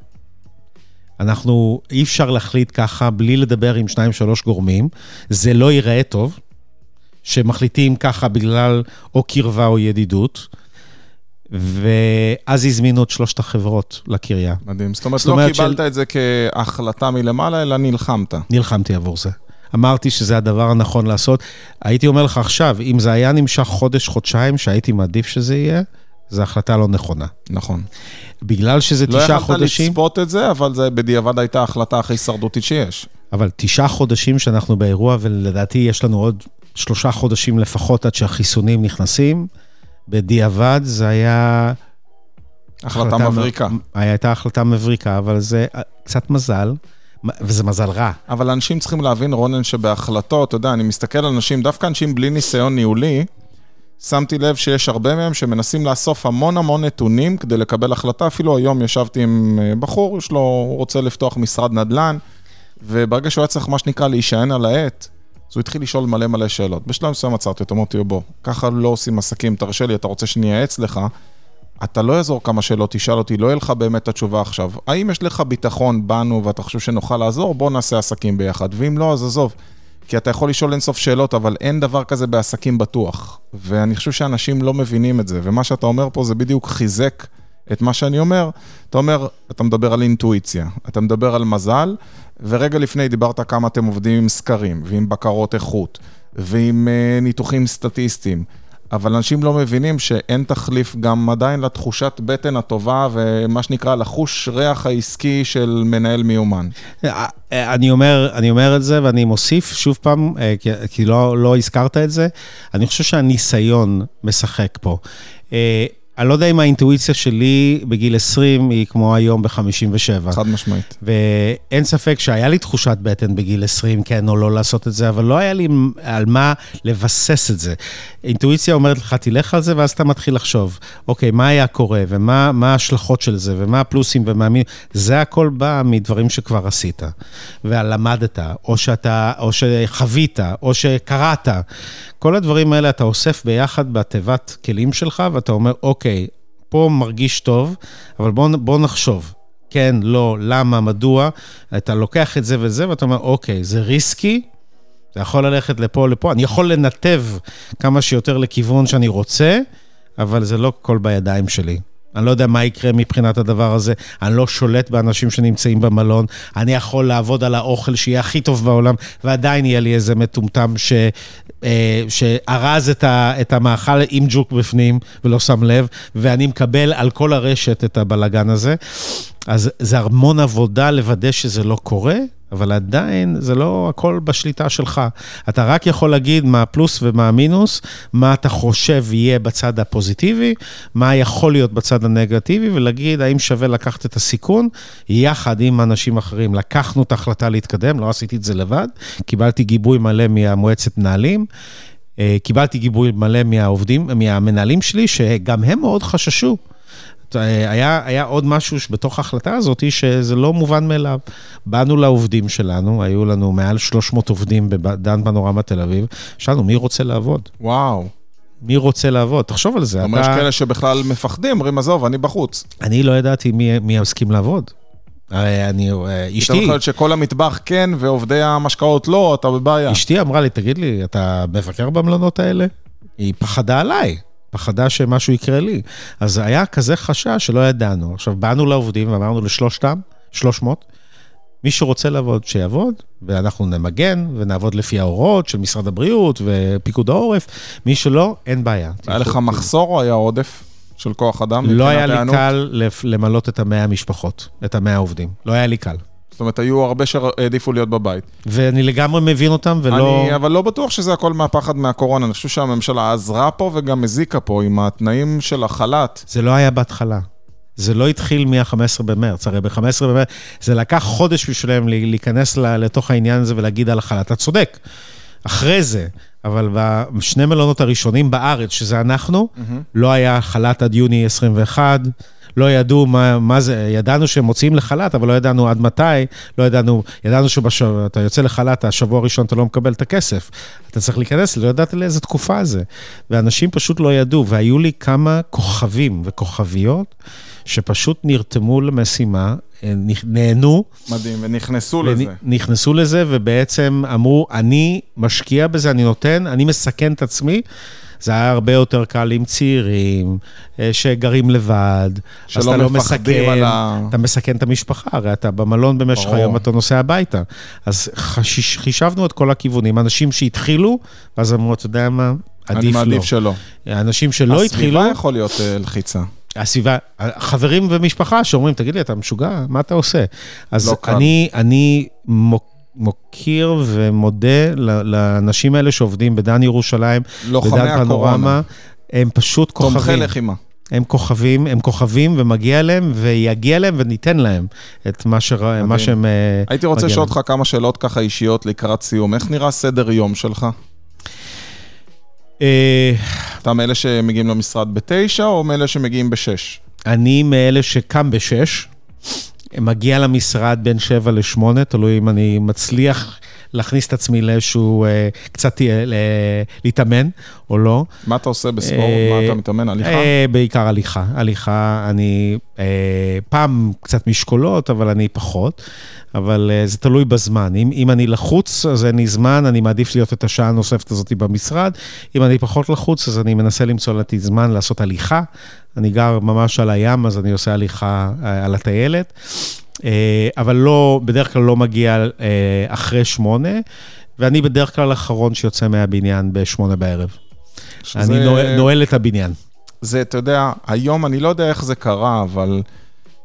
אנחנו, אי אפשר להחליט ככה בלי לדבר עם שניים, שלוש גורמים. זה לא ייראה טוב, שמחליטים ככה בגלל או קרבה או ידידות. ואז הזמינו את שלושת החברות לקריה. מדהים. זאת אומרת, זאת אומרת לא קיבלת של... את זה כהחלטה מלמעלה, אלא נלחמת. נלחמתי עבור זה. אמרתי שזה הדבר הנכון לעשות. הייתי אומר לך עכשיו, אם זה היה נמשך חודש, חודשיים, שהייתי מעדיף שזה יהיה, זו החלטה לא נכונה. נכון. בגלל שזה לא תשעה חודשים... לא יכולת לצפות את זה, אבל זה בדיעבד הייתה ההחלטה הכי הישרדותית שיש. אבל תשעה חודשים שאנחנו באירוע, ולדעתי יש לנו עוד שלושה חודשים לפחות עד שהחיסונים נכנסים, בדיעבד זה היה... החלטה, החלטה מבריקה. הייתה החלטה מבריקה, אבל זה קצת מזל. וזה מזל רע. אבל אנשים צריכים להבין, רונן, שבהחלטות, אתה יודע, אני מסתכל על אנשים, דווקא אנשים בלי ניסיון ניהולי, שמתי לב שיש הרבה מהם שמנסים לאסוף המון המון נתונים כדי לקבל החלטה. אפילו היום ישבתי עם אה, בחור, יש לו, הוא רוצה לפתוח משרד נדל"ן, וברגע שהוא היה צריך, מה שנקרא, להישען על העט, אז הוא התחיל לשאול מלא מלא שאלות. בשלב מסוים עצרתי אותו, אמרתי לו, בוא, ככה לא עושים עסקים, תרשה לי, אתה רוצה שאני אייעץ לך? אתה לא יעזור כמה שאלות, תשאל אותי, לא יהיה לך באמת התשובה עכשיו. האם יש לך ביטחון בנו ואתה חושב שנוכל לעזור? בוא נעשה עסקים ביחד. ואם לא, אז עזוב. כי אתה יכול לשאול אינסוף שאלות, אבל אין דבר כזה בעסקים בטוח. ואני חושב שאנשים לא מבינים את זה, ומה שאתה אומר פה זה בדיוק חיזק את מה שאני אומר. אתה אומר, אתה מדבר על אינטואיציה, אתה מדבר על מזל, ורגע לפני דיברת כמה אתם עובדים עם סקרים, ועם בקרות איכות, ועם uh, ניתוחים סטטיסטיים. אבל אנשים לא מבינים שאין תחליף גם עדיין לתחושת בטן הטובה ומה שנקרא לחוש ריח העסקי של מנהל מיומן. אני אומר, אני אומר את זה ואני מוסיף שוב פעם, אה, כי, כי לא, לא הזכרת את זה, אני חושב שהניסיון משחק פה. אני לא יודע אם האינטואיציה שלי בגיל 20 היא כמו היום ב-57. חד משמעית. ואין ספק שהיה לי תחושת בטן בגיל 20, כן או לא לעשות את זה, אבל לא היה לי על מה לבסס את זה. אינטואיציה אומרת לך, תלך על זה, ואז אתה מתחיל לחשוב, אוקיי, מה היה קורה, ומה ההשלכות של זה, ומה הפלוסים ומה מי... זה הכל בא מדברים שכבר עשית, ולמדת, או שאתה, או שחווית, או שקראת. כל הדברים האלה אתה אוסף ביחד בתיבת כלים שלך, ואתה אומר, אוקיי, פה מרגיש טוב, אבל בוא, בוא נחשוב. כן, לא, למה, מדוע, אתה לוקח את זה וזה, ואתה אומר, אוקיי, זה ריסקי, זה יכול ללכת לפה לפה, אני יכול לנתב כמה שיותר לכיוון שאני רוצה, אבל זה לא הכל בידיים שלי. אני לא יודע מה יקרה מבחינת הדבר הזה, אני לא שולט באנשים שנמצאים במלון, אני יכול לעבוד על האוכל שיהיה הכי טוב בעולם, ועדיין יהיה לי איזה מטומטם ש... אה, שארז את, ה, את המאכל עם ג'וק בפנים ולא שם לב, ואני מקבל על כל הרשת את הבלגן הזה. אז זה המון עבודה לוודא שזה לא קורה, אבל עדיין זה לא הכל בשליטה שלך. אתה רק יכול להגיד מה הפלוס ומה המינוס, מה אתה חושב יהיה בצד הפוזיטיבי, מה יכול להיות בצד הנגטיבי, ולהגיד האם שווה לקחת את הסיכון יחד עם אנשים אחרים. לקחנו את ההחלטה להתקדם, לא עשיתי את זה לבד, קיבלתי גיבוי מלא מהמועצת מנהלים. אה, קיבלתי גיבוי מלא מהעובדים, מהמנהלים שלי, שגם הם מאוד חששו. היה, היה עוד משהו בתוך ההחלטה הזאת, שזה לא מובן מאליו. באנו לעובדים שלנו, היו לנו מעל 300 עובדים בדן פנורמה תל אביב, שאלנו, מי רוצה לעבוד? וואו. מי רוצה לעבוד? תחשוב על זה. אומרת, יש כאלה שבכלל מפחדים, אומרים, עזוב, אני בחוץ. אני לא ידעתי מי, מי יסכים לעבוד. אני, אשתי... יכול להיות שכל המטבח כן, ועובדי המשקאות לא, אתה בבעיה. אשתי אמרה לי, תגיד לי, אתה מבקר במלונות האלה? היא פחדה עליי. פחדה שמשהו יקרה לי. אז היה כזה חשש שלא ידענו. עכשיו, באנו לעובדים ואמרנו לשלושתם, 300, מי שרוצה לעבוד, שיעבוד, ואנחנו נמגן ונעבוד לפי ההוראות של משרד הבריאות ופיקוד העורף. מי שלא, אין בעיה. היה לך מחסור או היה עודף של כוח אדם? לא היה לי קל למלות את המאה המשפחות, את המאה העובדים. לא היה לי קל. זאת אומרת, היו הרבה שהעדיפו להיות בבית. ואני לגמרי מבין אותם, ולא... אני אבל לא בטוח שזה הכל מהפחד מהקורונה. אני חושב שהממשלה עזרה פה וגם הזיקה פה עם התנאים של החל"ת. זה לא היה בהתחלה. זה לא התחיל מה-15 במרץ, הרי ב-15 במרץ, זה לקח חודש בשבילם להיכנס לתוך העניין הזה ולהגיד על החל"ת. אתה צודק. אחרי זה, אבל בשני מלונות הראשונים בארץ, שזה אנחנו, mm-hmm. לא היה חל"ת עד יוני 21, לא ידעו מה, מה זה, ידענו שהם מוציאים לחל"ת, אבל לא ידענו עד מתי, לא ידענו, ידענו שאתה יוצא לחל"ת, השבוע הראשון אתה לא מקבל את הכסף. אתה צריך להיכנס, לא ידעת לאיזה תקופה זה. ואנשים פשוט לא ידעו, והיו לי כמה כוכבים וכוכביות. שפשוט נרתמו למשימה, נהנו. מדהים, ונכנסו לזה. נכנסו לזה, ובעצם אמרו, אני משקיע בזה, אני נותן, אני מסכן את עצמי. זה היה הרבה יותר קל עם צעירים, אה, שגרים לבד. שלא לא מפחדים על ה... אתה מסכן את המשפחה, הרי אתה במלון במשך היום ואתה נוסע הביתה. אז חשיש, חישבנו את כל הכיוונים. אנשים שהתחילו, ואז אמרו, אתה יודע מה, עדיף לא. אני מעדיף שלא. אנשים שלא התחילו... הסביבה יכול להיות uh, לחיצה. הסביבה, חברים ומשפחה שאומרים, תגיד לי, אתה משוגע? מה אתה עושה? אז לא אני, אני מוקיר ומודה לאנשים האלה שעובדים בדן ירושלים, בדן פנורמה, הם פשוט כוכבים. תומכי לחימה. הם כוכבים, הם כוכבים ומגיע להם ויגיע להם וניתן להם את מה, שר... מה שהם... אה, הייתי רוצה לשאול אותך כמה שאלות ככה אישיות לקראת סיום. איך נראה סדר יום שלך? אה, אתה מאלה שמגיעים למשרד בתשע או מאלה שמגיעים בשש? אני מאלה שקם בשש, מגיע למשרד בין שבע לשמונה, תלוי אם אני מצליח להכניס את עצמי לאיזשהו, אה, קצת אה, להתאמן או לא. מה אתה עושה בספורט? מה אתה מתאמן? הליכה? בעיקר הליכה. הליכה, אני פעם קצת משקולות, אבל אני פחות. אבל uh, זה תלוי בזמן. אם, אם אני לחוץ, אז אין לי זמן, אני מעדיף להיות את השעה הנוספת הזאת במשרד. אם אני פחות לחוץ, אז אני מנסה למצוא לעתיד זמן לעשות הליכה. אני גר ממש על הים, אז אני עושה הליכה uh, על הטיילת. Uh, אבל לא, בדרך כלל לא מגיע uh, אחרי שמונה, ואני בדרך כלל האחרון שיוצא מהבניין בשמונה בערב. שזה... אני נועל, נועל את הבניין. זה, אתה יודע, היום אני לא יודע איך זה קרה, אבל...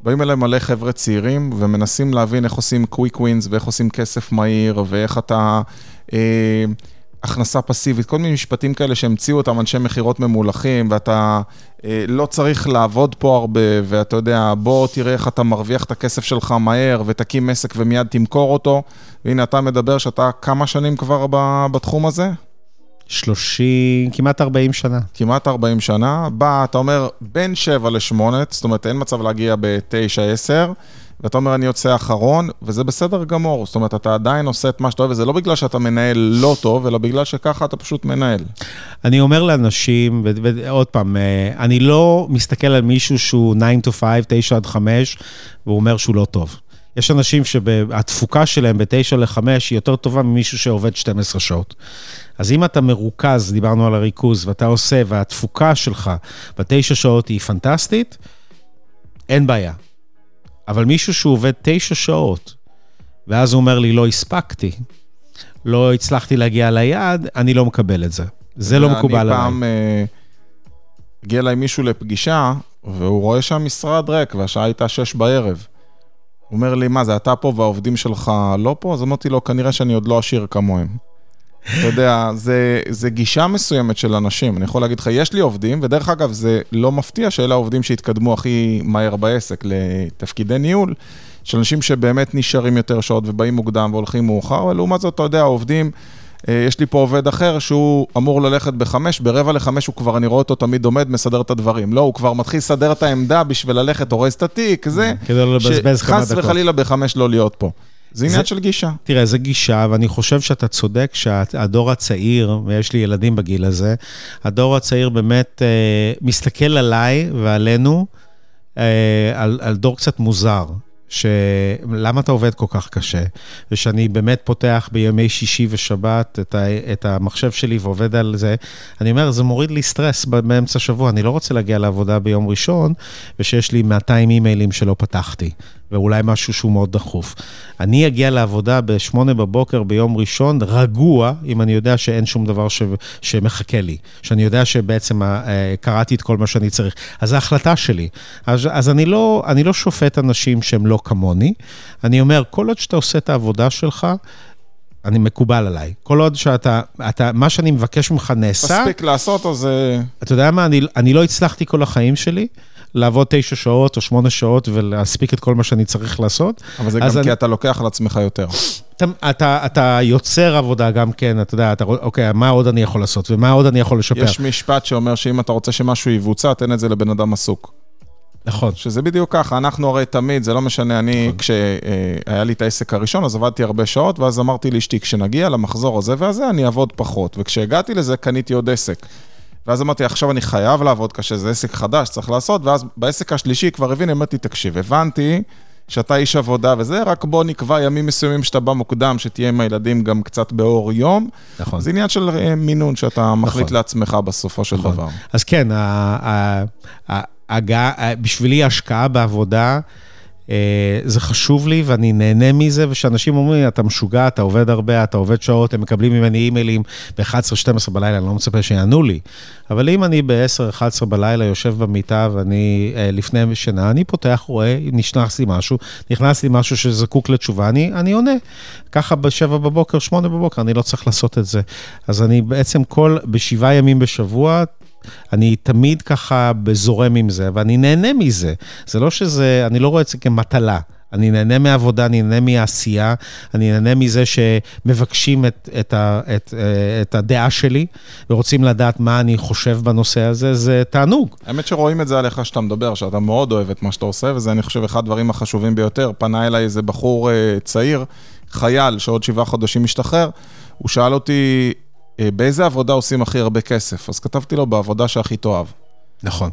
באים אליי מלא חבר'ה צעירים ומנסים להבין איך עושים קוויק ווינס ואיך עושים כסף מהיר ואיך אתה... אה, הכנסה פסיבית, כל מיני משפטים כאלה שהמציאו אותם אנשי מכירות ממולחים, ואתה אה, לא צריך לעבוד פה הרבה, ואתה יודע, בוא תראה איך אתה מרוויח את הכסף שלך מהר, ותקים עסק ומיד תמכור אותו. והנה, אתה מדבר שאתה כמה שנים כבר בתחום הזה? 30, כמעט 40 שנה. כמעט 40 שנה. בא, אתה אומר, בין 7 ל-8, זאת אומרת, אין מצב להגיע ב-9-10, ואתה אומר, אני יוצא אחרון, וזה בסדר גמור. זאת אומרת, אתה עדיין עושה את מה שאתה אוהב, וזה לא בגלל שאתה מנהל לא טוב, אלא בגלל שככה אתה פשוט מנהל. אני אומר לאנשים, ועוד פעם, אה, אני לא מסתכל על מישהו שהוא 9 to 5, 9 עד 5, והוא אומר שהוא לא טוב. יש אנשים שהתפוקה שלהם ב-9 ל-5 היא יותר טובה ממישהו שעובד 12 שעות. אז אם אתה מרוכז, דיברנו על הריכוז, ואתה עושה, והתפוקה שלך בתשע שעות היא פנטסטית, אין בעיה. אבל מישהו שהוא עובד תשע שעות, ואז הוא אומר לי, לא הספקתי, לא הצלחתי להגיע ליעד, אני לא מקבל את זה. זה לא מקובל עליי. אני פעם אה, הגיע אליי מישהו לפגישה, והוא רואה שהמשרד ריק, והשעה הייתה שש בערב. הוא אומר לי, מה זה, אתה פה והעובדים שלך לא פה? אז אמרתי לו, כנראה שאני עוד לא עשיר כמוהם. אתה יודע, זה, זה גישה מסוימת של אנשים. אני יכול להגיד לך, יש לי עובדים, ודרך אגב, זה לא מפתיע שאלה העובדים שהתקדמו הכי מהר בעסק לתפקידי ניהול, של אנשים שבאמת נשארים יותר שעות ובאים מוקדם והולכים מאוחר, אבל לעומת זאת, אתה יודע, העובדים, אה, יש לי פה עובד אחר שהוא אמור ללכת בחמש, ברבע לחמש הוא כבר, אני רואה אותו תמיד עומד, מסדר את הדברים. לא, הוא כבר מתחיל לסדר את העמדה בשביל ללכת, הורס את התיק, זה, כדי לא לבזבז כמה שחס דקות. וחלילה בחמש לא להיות פה. זה עניין זה- של גישה. תראה, זו גישה, ואני חושב שאתה צודק שהדור הצעיר, ויש לי ילדים בגיל הזה, הדור הצעיר באמת אה, מסתכל עליי ועלינו, אה, על, על דור קצת מוזר. שלמה אתה עובד כל כך קשה? ושאני באמת פותח בימי שישי ושבת את, ה, את המחשב שלי ועובד על זה. אני אומר, זה מוריד לי סטרס באמצע השבוע, אני לא רוצה להגיע לעבודה ביום ראשון, ושיש לי 200 אימיילים שלא פתחתי, ואולי משהו שהוא מאוד דחוף. אני אגיע לעבודה ב-8 בבוקר ביום ראשון, רגוע, אם אני יודע שאין שום דבר ש... שמחכה לי, שאני יודע שבעצם אה, קראתי את כל מה שאני צריך. אז זו החלטה שלי. אז, אז אני, לא, אני לא שופט אנשים שהם לא כמוני, אני אומר, כל עוד שאתה עושה את העבודה שלך, אני מקובל עליי. כל עוד שאתה, אתה, מה שאני מבקש ממך נעשה, מספיק לעשות, אז אה, אתה יודע מה, אני, אני לא הצלחתי כל החיים שלי לעבוד תשע שעות או שמונה שעות ולהספיק את כל מה שאני צריך לעשות. אבל זה גם אני- כי אתה לוקח על עצמך יותר. אתה, אתה, אתה יוצר עבודה גם כן, אתה יודע, אתה, אוקיי, מה עוד אני יכול לעשות ומה עוד אני יכול לשפר. יש משפט שאומר שאם אתה רוצה שמשהו יבוצע, תן את זה לבן אדם עסוק. נכון. שזה בדיוק ככה, אנחנו הרי תמיד, זה לא משנה, אני, כשהיה לי את העסק הראשון, אז עבדתי הרבה שעות, ואז אמרתי לאשתי, כשנגיע למחזור הזה והזה, אני אעבוד פחות. וכשהגעתי לזה, קניתי עוד עסק. ואז אמרתי, עכשיו אני חייב לעבוד קשה, זה עסק חדש, צריך לעשות, ואז בעסק השלישי כבר הבין, אמרתי, תקשיב, הבנתי שאתה איש עבודה וזה, רק בוא נקבע ימים מסוימים שאתה בא מוקדם, שתהיה עם הילדים גם קצת באור יום. נכון. זה עניין של אה, מינון שאתה מחליט נכון. לעצמך בסופו של נכון. דבר. אז כן, ה- ה- ה- ההגעה, בשבילי ההשקעה בעבודה, אה, זה חשוב לי ואני נהנה מזה, ושאנשים אומרים, אתה משוגע, אתה עובד הרבה, אתה עובד שעות, הם מקבלים ממני אימיילים ב-11-12 בלילה, אני לא מצפה שיענו לי. אבל אם אני ב-10-11 בלילה יושב במיטה ואני אה, לפני שינה, אני פותח, רואה, נכנס לי משהו, נכנס לי משהו שזקוק לתשובה, אני, אני עונה. ככה ב-7 בבוקר, 8 בבוקר, אני לא צריך לעשות את זה. אז אני בעצם כל, בשבעה ימים בשבוע, אני תמיד ככה זורם עם זה, ואני נהנה מזה. זה לא שזה, אני לא רואה את זה כמטלה. אני נהנה מהעבודה, אני נהנה מהעשייה, אני נהנה מזה שמבקשים את, את, ה, את, אה, את הדעה שלי ורוצים לדעת מה אני חושב בנושא הזה, זה תענוג. האמת שרואים את זה עליך שאתה מדבר, שאתה מאוד אוהב את מה שאתה עושה, וזה אני חושב אחד הדברים החשובים ביותר. פנה אליי איזה בחור אה, צעיר, חייל, שעוד שבעה חודשים משתחרר, הוא שאל אותי, באיזה עבודה עושים הכי הרבה כסף? אז כתבתי לו, בעבודה שהכי תאהב. נכון,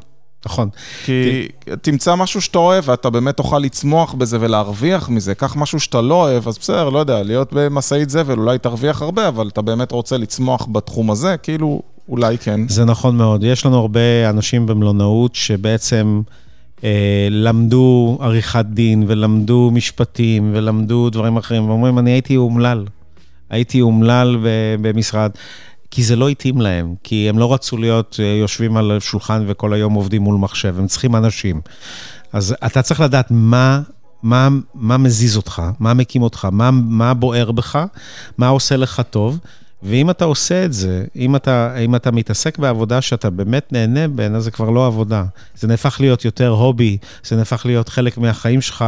נכון. כי תמצא משהו שאתה אוהב, ואתה באמת תוכל לצמוח בזה ולהרוויח מזה. קח משהו שאתה לא אוהב, אז בסדר, לא יודע, להיות במשאית זבל, אולי תרוויח הרבה, אבל אתה באמת רוצה לצמוח בתחום הזה, כאילו, אולי כן. זה נכון מאוד. יש לנו הרבה אנשים במלונאות שבעצם אה, למדו עריכת דין ולמדו משפטים ולמדו דברים אחרים, ואומרים, אני הייתי אומלל. הייתי אומלל במשרד. כי זה לא התאים להם, כי הם לא רצו להיות אה, יושבים על שולחן וכל היום עובדים מול מחשב, הם צריכים אנשים. אז אתה צריך לדעת מה, מה, מה מזיז אותך, מה מקים אותך, מה, מה בוער בך, מה עושה לך טוב. ואם אתה עושה את זה, אם אתה, אם אתה מתעסק בעבודה שאתה באמת נהנה ממנה, זה כבר לא עבודה. זה נהפך להיות יותר הובי, זה נהפך להיות חלק מהחיים שלך.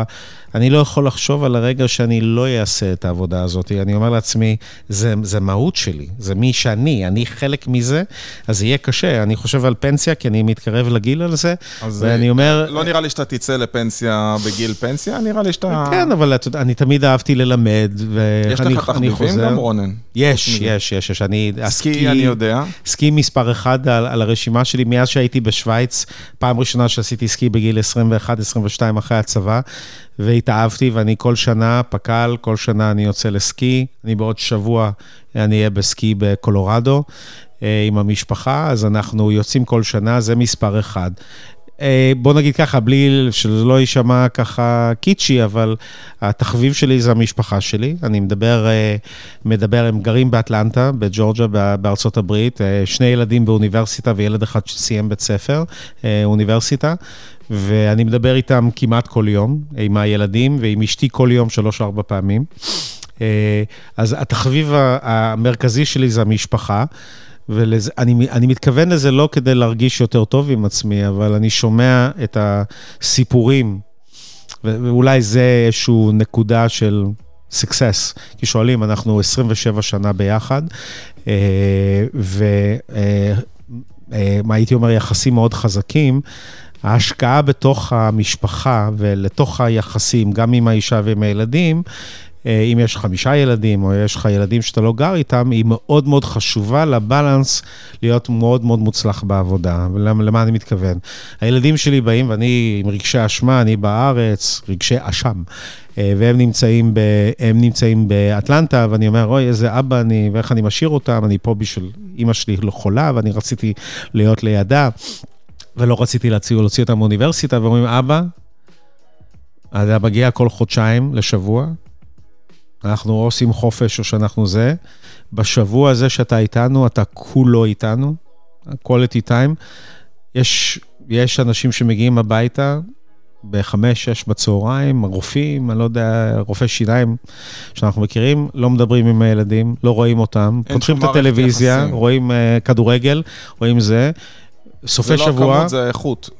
אני לא יכול לחשוב על הרגע שאני לא אעשה את העבודה הזאת. אני אומר לעצמי, זה, זה מהות שלי, זה מי שאני, אני חלק מזה, אז זה יהיה קשה. אני חושב על פנסיה, כי אני מתקרב לגיל על זה, ואני אומר... לא נראה לי שאתה תצא לפנסיה בגיל פנסיה, נראה לי שאתה... כן, אבל אתה יודע, אני תמיד אהבתי ללמד, יש ואני לך אני תחביבים גם, רונן? יש, יש, יש, יש. אני... סקי, אני יודע. סקי מספר אחד על, על הרשימה שלי, מאז שהייתי בשוויץ, פעם ראשונה שעשיתי סקי בגיל 21-22 אחרי הצבא, והתאהבתי, ואני כל שנה, פק"ל, כל שנה אני יוצא לסקי. אני בעוד שבוע, אני אהיה בסקי בקולורדו אה, עם המשפחה, אז אנחנו יוצאים כל שנה, זה מספר אחד. אה, בוא נגיד ככה, בלי, שזה לא יישמע ככה קיצ'י, אבל התחביב שלי זה המשפחה שלי. אני מדבר, אה, מדבר, הם גרים באטלנטה, בג'ורג'ה, בארצות הברית, אה, שני ילדים באוניברסיטה וילד אחד שסיים בית ספר, אוניברסיטה, ואני מדבר איתם כמעט כל יום, עם הילדים ועם אשתי כל יום שלוש-ארבע פעמים. אז התחביב המרכזי שלי זה המשפחה. ואני אני מתכוון לזה לא כדי להרגיש יותר טוב עם עצמי, אבל אני שומע את הסיפורים, ואולי זה איזושהי נקודה של success. כי שואלים, אנחנו 27 שנה ביחד, ומה הייתי אומר, יחסים מאוד חזקים. ההשקעה בתוך המשפחה ולתוך היחסים, גם עם האישה ועם הילדים, אה, אם יש חמישה ילדים, או יש לך ילדים שאתה לא גר איתם, היא מאוד מאוד חשובה לבלנס להיות מאוד מאוד מוצלח בעבודה. ולמה אני מתכוון? הילדים שלי באים, ואני עם רגשי אשמה, אני בארץ, רגשי אשם. אה, והם נמצאים, ב, נמצאים באטלנטה, ואני אומר, אוי, איזה אבא אני, ואיך אני משאיר אותם, אני פה בשביל אימא שלי לא חולה, ואני רציתי להיות לידה, ולא רציתי להוציא, להוציא אותם מאוניברסיטה, ואומרים, אבא, אתה מגיע כל חודשיים לשבוע, אנחנו עושים חופש או שאנחנו זה. בשבוע הזה שאתה איתנו, אתה כולו איתנו, quality time. יש, יש אנשים שמגיעים הביתה בחמש, שש בצהריים, רופאים, אני לא יודע, רופאי שיניים שאנחנו מכירים, לא מדברים עם הילדים, לא רואים אותם, פותחים את הטלוויזיה, יחסים. רואים uh, כדורגל, רואים זה. סופי שבוע... זה לא הכמות, זה האיכות.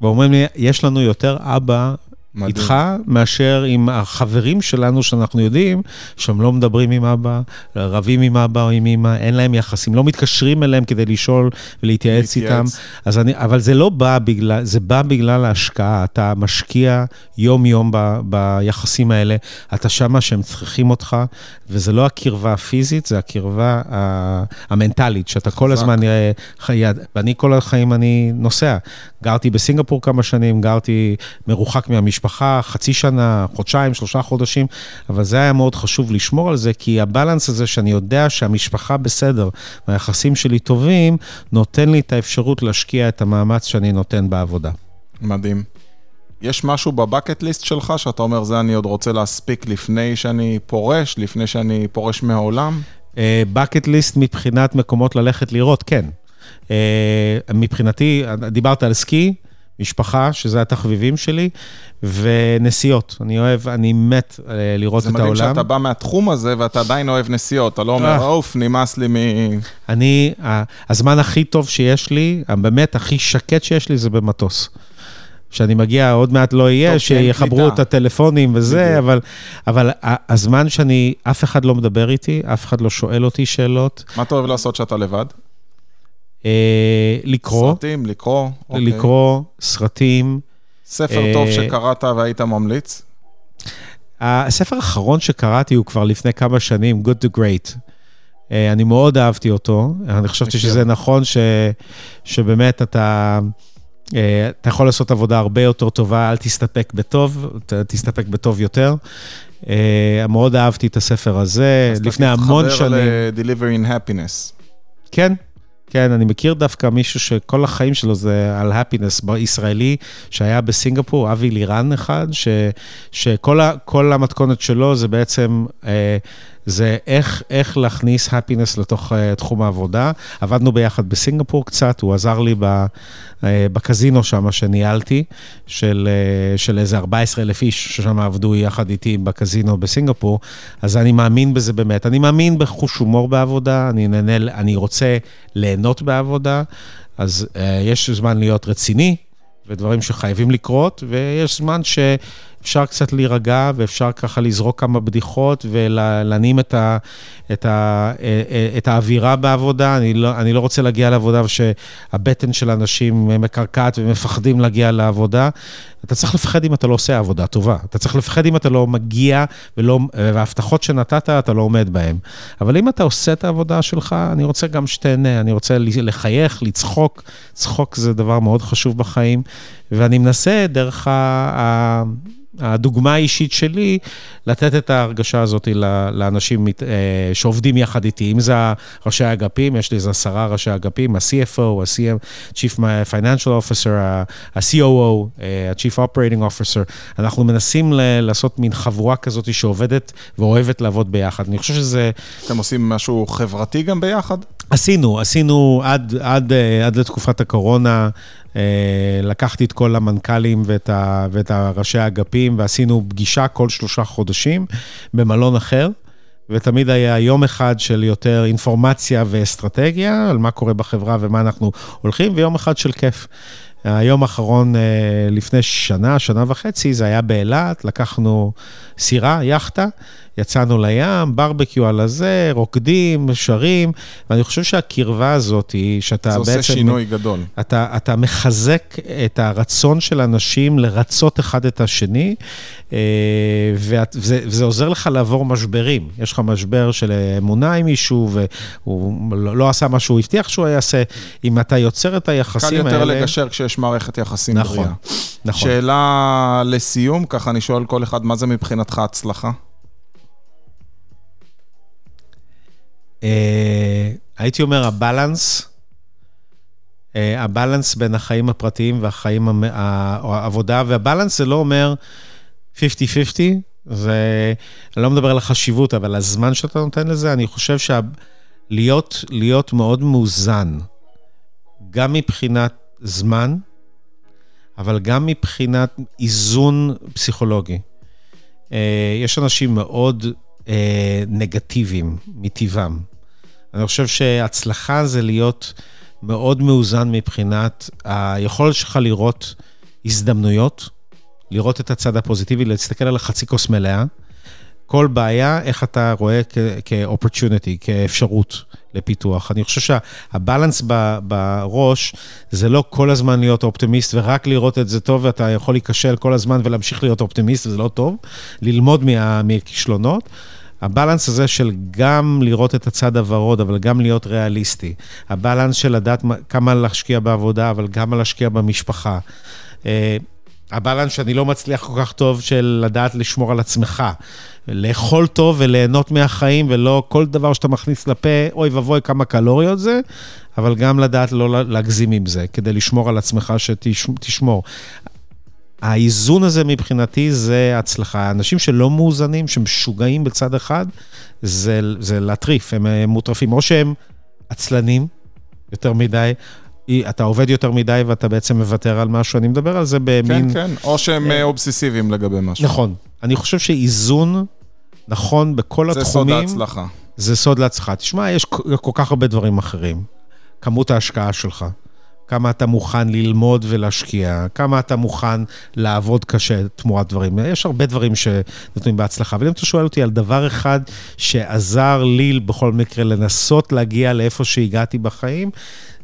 ואומרים לי, יש לנו יותר אבא מדהים. איתך, מאשר עם החברים שלנו, שאנחנו יודעים שהם לא מדברים עם אבא, רבים עם אבא או עם אמא, אין להם יחסים, לא מתקשרים אליהם כדי לשאול ולהתייעץ איתם. אז אני, אבל זה לא בא בגלל, זה בא בגלל ההשקעה. אתה משקיע יום-יום ב, ביחסים האלה, אתה שמה שהם צריכים אותך, וזה לא הקרבה הפיזית, זה הקרבה המנטלית, שאתה כל הזמן, ואני כל החיים אני נוסע. גרתי בסינגפור כמה שנים, גרתי מרוחק מהמשפחה, חצי שנה, חודשיים, שלושה חודשים, אבל זה היה מאוד חשוב לשמור על זה, כי הבלנס הזה שאני יודע שהמשפחה בסדר והיחסים שלי טובים, נותן לי את האפשרות להשקיע את המאמץ שאני נותן בעבודה. מדהים. יש משהו בבקט ליסט שלך שאתה אומר, זה אני עוד רוצה להספיק לפני שאני פורש, לפני שאני פורש מהעולם? בקט uh, ליסט מבחינת מקומות ללכת לראות, כן. אה, מבחינתי, דיברת על סקי, משפחה, שזה התחביבים שלי, ונסיעות. אני אוהב, אני מת אה, לראות את העולם. זה מדהים שאתה בא מהתחום הזה ואתה עדיין אוהב נסיעות. אתה לא אומר, אה. אוף, נמאס לי מ... אני, הזמן הכי טוב שיש לי, באמת הכי שקט שיש לי, זה במטוס. כשאני מגיע, עוד מעט לא יהיה, שיחברו את הטלפונים וזה, אבל, אבל הזמן שאני, אף אחד לא מדבר איתי, אף אחד לא שואל אותי שאלות. מה אתה אוהב לעשות כשאתה לבד? אה, לקרוא. סרטים, לקרוא. אוקיי. לקרוא, סרטים. ספר אה, טוב שקראת והיית ממליץ? הספר האחרון שקראתי הוא כבר לפני כמה שנים, Good to Great. אה, אני מאוד אהבתי אותו, אני חשבתי שזה נכון ש, שבאמת אתה, אתה יכול לעשות עבודה הרבה יותר טובה, אל תסתפק בטוב, תסתפק בטוב יותר. מאוד אהבתי את הספר הזה, לפני המון שנים. אז אתה מתחבר ל-Delivering Happiness. כן, כן, אני מכיר דווקא מישהו שכל החיים שלו זה על הפינס, ישראלי, שהיה בסינגפור, אבי לירן אחד, ש, שכל המתכונת שלו זה בעצם... אה, זה איך, איך להכניס הפינס לתוך uh, תחום העבודה. עבדנו ביחד בסינגפור קצת, הוא עזר לי ב, uh, בקזינו שם שניהלתי, של, uh, של איזה 14 אלף איש ששם עבדו יחד איתי בקזינו בסינגפור, אז אני מאמין בזה באמת. אני מאמין בחוש הומור בעבודה, אני, נהנה, אני רוצה ליהנות בעבודה, אז uh, יש זמן להיות רציני. ודברים שחייבים לקרות, ויש זמן ש... אפשר קצת להירגע ואפשר ככה לזרוק כמה בדיחות ולהנעים את, את, את האווירה בעבודה. אני לא, אני לא רוצה להגיע לעבודה ושהבטן של אנשים מקרקעת ומפחדים להגיע לעבודה. אתה צריך לפחד אם אתה לא עושה עבודה טובה. אתה צריך לפחד אם אתה לא מגיע ולא, וההבטחות שנתת, אתה לא עומד בהן. אבל אם אתה עושה את העבודה שלך, אני רוצה גם שתהנה, אני רוצה לחייך, לצחוק. צחוק זה דבר מאוד חשוב בחיים, ואני מנסה דרך ה... הדוגמה האישית שלי, לתת את ההרגשה הזאת לאנשים אה, שעובדים יחד איתי, אם זה ראשי האגפים, יש לי איזה עשרה ראשי אגפים, ה-CFO, ה-CM, Chief Financial Officer, ה-COO, אה, ה-Chief Operating Officer, אנחנו מנסים לעשות מין חבורה כזאת שעובדת ואוהבת לעבוד ביחד. אני חושב שזה... אתם עושים משהו חברתי גם ביחד? עשינו, עשינו עד, עד, אה, עד לתקופת הקורונה. אה, לקחתי את כל המנכ"לים ואת, ה, ואת הראשי האגפים ועשינו פגישה כל שלושה חודשים במלון אחר. ותמיד היה יום אחד של יותר אינפורמציה ואסטרטגיה על מה קורה בחברה ומה אנחנו הולכים, ויום אחד של כיף. היום האחרון אה, לפני שנה, שנה וחצי, זה היה באילת, לקחנו סירה, יאכטה, יצאנו לים, ברבקיו על הזה, רוקדים, שרים, ואני חושב שהקרבה הזאת היא, שאתה זה בעצם... עושה שינוי גדול. אתה, אתה מחזק את הרצון של אנשים לרצות אחד את השני, אה, ואת, וזה, וזה עוזר לך לעבור משברים. יש לך משבר של אמונה עם מישהו, והוא לא, לא עשה מה שהוא הבטיח שהוא יעשה. אם אתה יוצר את היחסים קל האלה... יותר לגשר כשיש מערכת יחסים נכון, בריאה. נכון. שאלה לסיום, ככה אני שואל כל אחד, מה זה מבחינתך הצלחה? הייתי אומר, הבלנס, אה, הבלנס בין החיים הפרטיים והחיים, העבודה, והבלנס זה לא אומר 50-50, זה, אני לא מדבר על החשיבות, אבל הזמן שאתה נותן לזה, אני חושב שלהיות להיות מאוד מאוזן, גם מבחינת זמן, אבל גם מבחינת איזון פסיכולוגי. אה, יש אנשים מאוד אה, נגטיביים מטבעם. אני חושב שהצלחה זה להיות מאוד מאוזן מבחינת היכולת שלך לראות הזדמנויות, לראות את הצד הפוזיטיבי, להסתכל על החצי כוס מלאה. כל בעיה, איך אתה רואה כ-opportunity, כאפשרות לפיתוח. אני חושב שהבלנס ב- בראש זה לא כל הזמן להיות אופטימיסט ורק לראות את זה טוב, ואתה יכול להיכשל כל הזמן ולהמשיך להיות אופטימיסט, וזה לא טוב. ללמוד מה- מכישלונות. הבלנס הזה של גם לראות את הצד הוורוד, אבל גם להיות ריאליסטי. הבלנס של לדעת מה- כמה להשקיע בעבודה, אבל גם להשקיע במשפחה. אה, הבלנס שאני לא מצליח כל כך טוב של לדעת לשמור על עצמך. לאכול טוב וליהנות מהחיים, ולא כל דבר שאתה מכניס לפה, אוי ואבוי כמה קלוריות זה, אבל גם לדעת לא להגזים עם זה, כדי לשמור על עצמך שתשמור. האיזון הזה מבחינתי זה הצלחה. אנשים שלא מאוזנים, שמשוגעים בצד אחד, זה, זה להטריף, הם מוטרפים. או שהם עצלנים יותר מדי, אתה עובד יותר מדי ואתה בעצם מוותר על משהו, אני מדבר על זה במין... כן, כן, או שהם אה, אובססיביים לגבי משהו. נכון. אני חושב שאיזון נכון בכל זה התחומים. סוד ההצלחה. זה סוד להצלחה. תשמע, יש כל כך הרבה דברים אחרים. כמות ההשקעה שלך, כמה אתה מוכן ללמוד ולהשקיע, כמה אתה מוכן לעבוד קשה תמורת דברים. יש הרבה דברים שנותנים בהצלחה, אבל אם אתה שואל אותי על דבר אחד שעזר לי בכל מקרה לנסות להגיע לאיפה שהגעתי בחיים,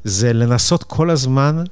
זה לנסות כל הזמן,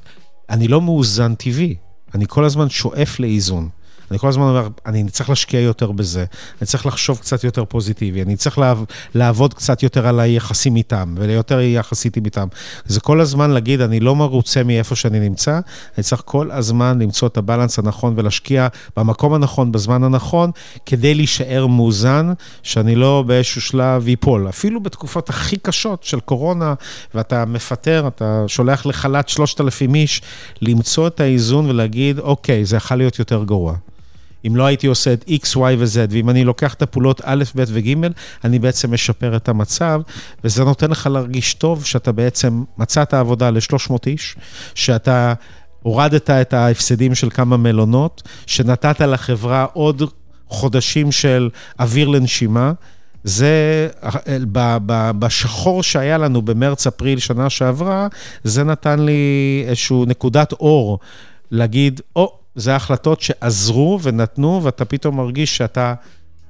אני לא מאוזן טבעי, אני כל הזמן שואף לאיזון. אני כל הזמן אומר, אני צריך להשקיע יותר בזה, אני צריך לחשוב קצת יותר פוזיטיבי, אני צריך לעב, לעבוד קצת יותר על היחסים איתם, וליותר יחסית איתם. זה כל הזמן להגיד, אני לא מרוצה מאיפה שאני נמצא, אני צריך כל הזמן למצוא את הבלנס הנכון ולהשקיע במקום הנכון, בזמן הנכון, כדי להישאר מאוזן, שאני לא באיזשהו שלב ייפול. אפילו בתקופות הכי קשות של קורונה, ואתה מפטר, אתה שולח לחל"ת 3,000 איש, למצוא את האיזון ולהגיד, אוקיי, זה יכול להיות יותר גרוע. אם לא הייתי עושה את X, Y ו-Z, ואם אני לוקח את הפעולות א', ב' וג', אני בעצם משפר את המצב, וזה נותן לך להרגיש טוב שאתה בעצם מצאת עבודה ל-300 איש, שאתה הורדת את ההפסדים של כמה מלונות, שנתת לחברה עוד חודשים של אוויר לנשימה. זה, בשחור שהיה לנו במרץ-אפריל שנה שעברה, זה נתן לי איזושהי נקודת אור להגיד, או, oh, זה החלטות שעזרו ונתנו, ואתה פתאום מרגיש שאתה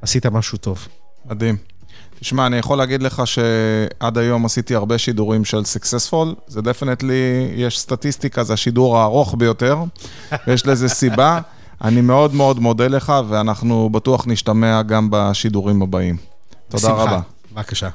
עשית משהו טוב. מדהים. תשמע, אני יכול להגיד לך שעד היום עשיתי הרבה שידורים של Successful, זה definitely, יש סטטיסטיקה, זה השידור הארוך ביותר, ויש לזה סיבה. אני מאוד מאוד מודה לך, ואנחנו בטוח נשתמע גם בשידורים הבאים. תודה בשמחה. רבה. בבקשה.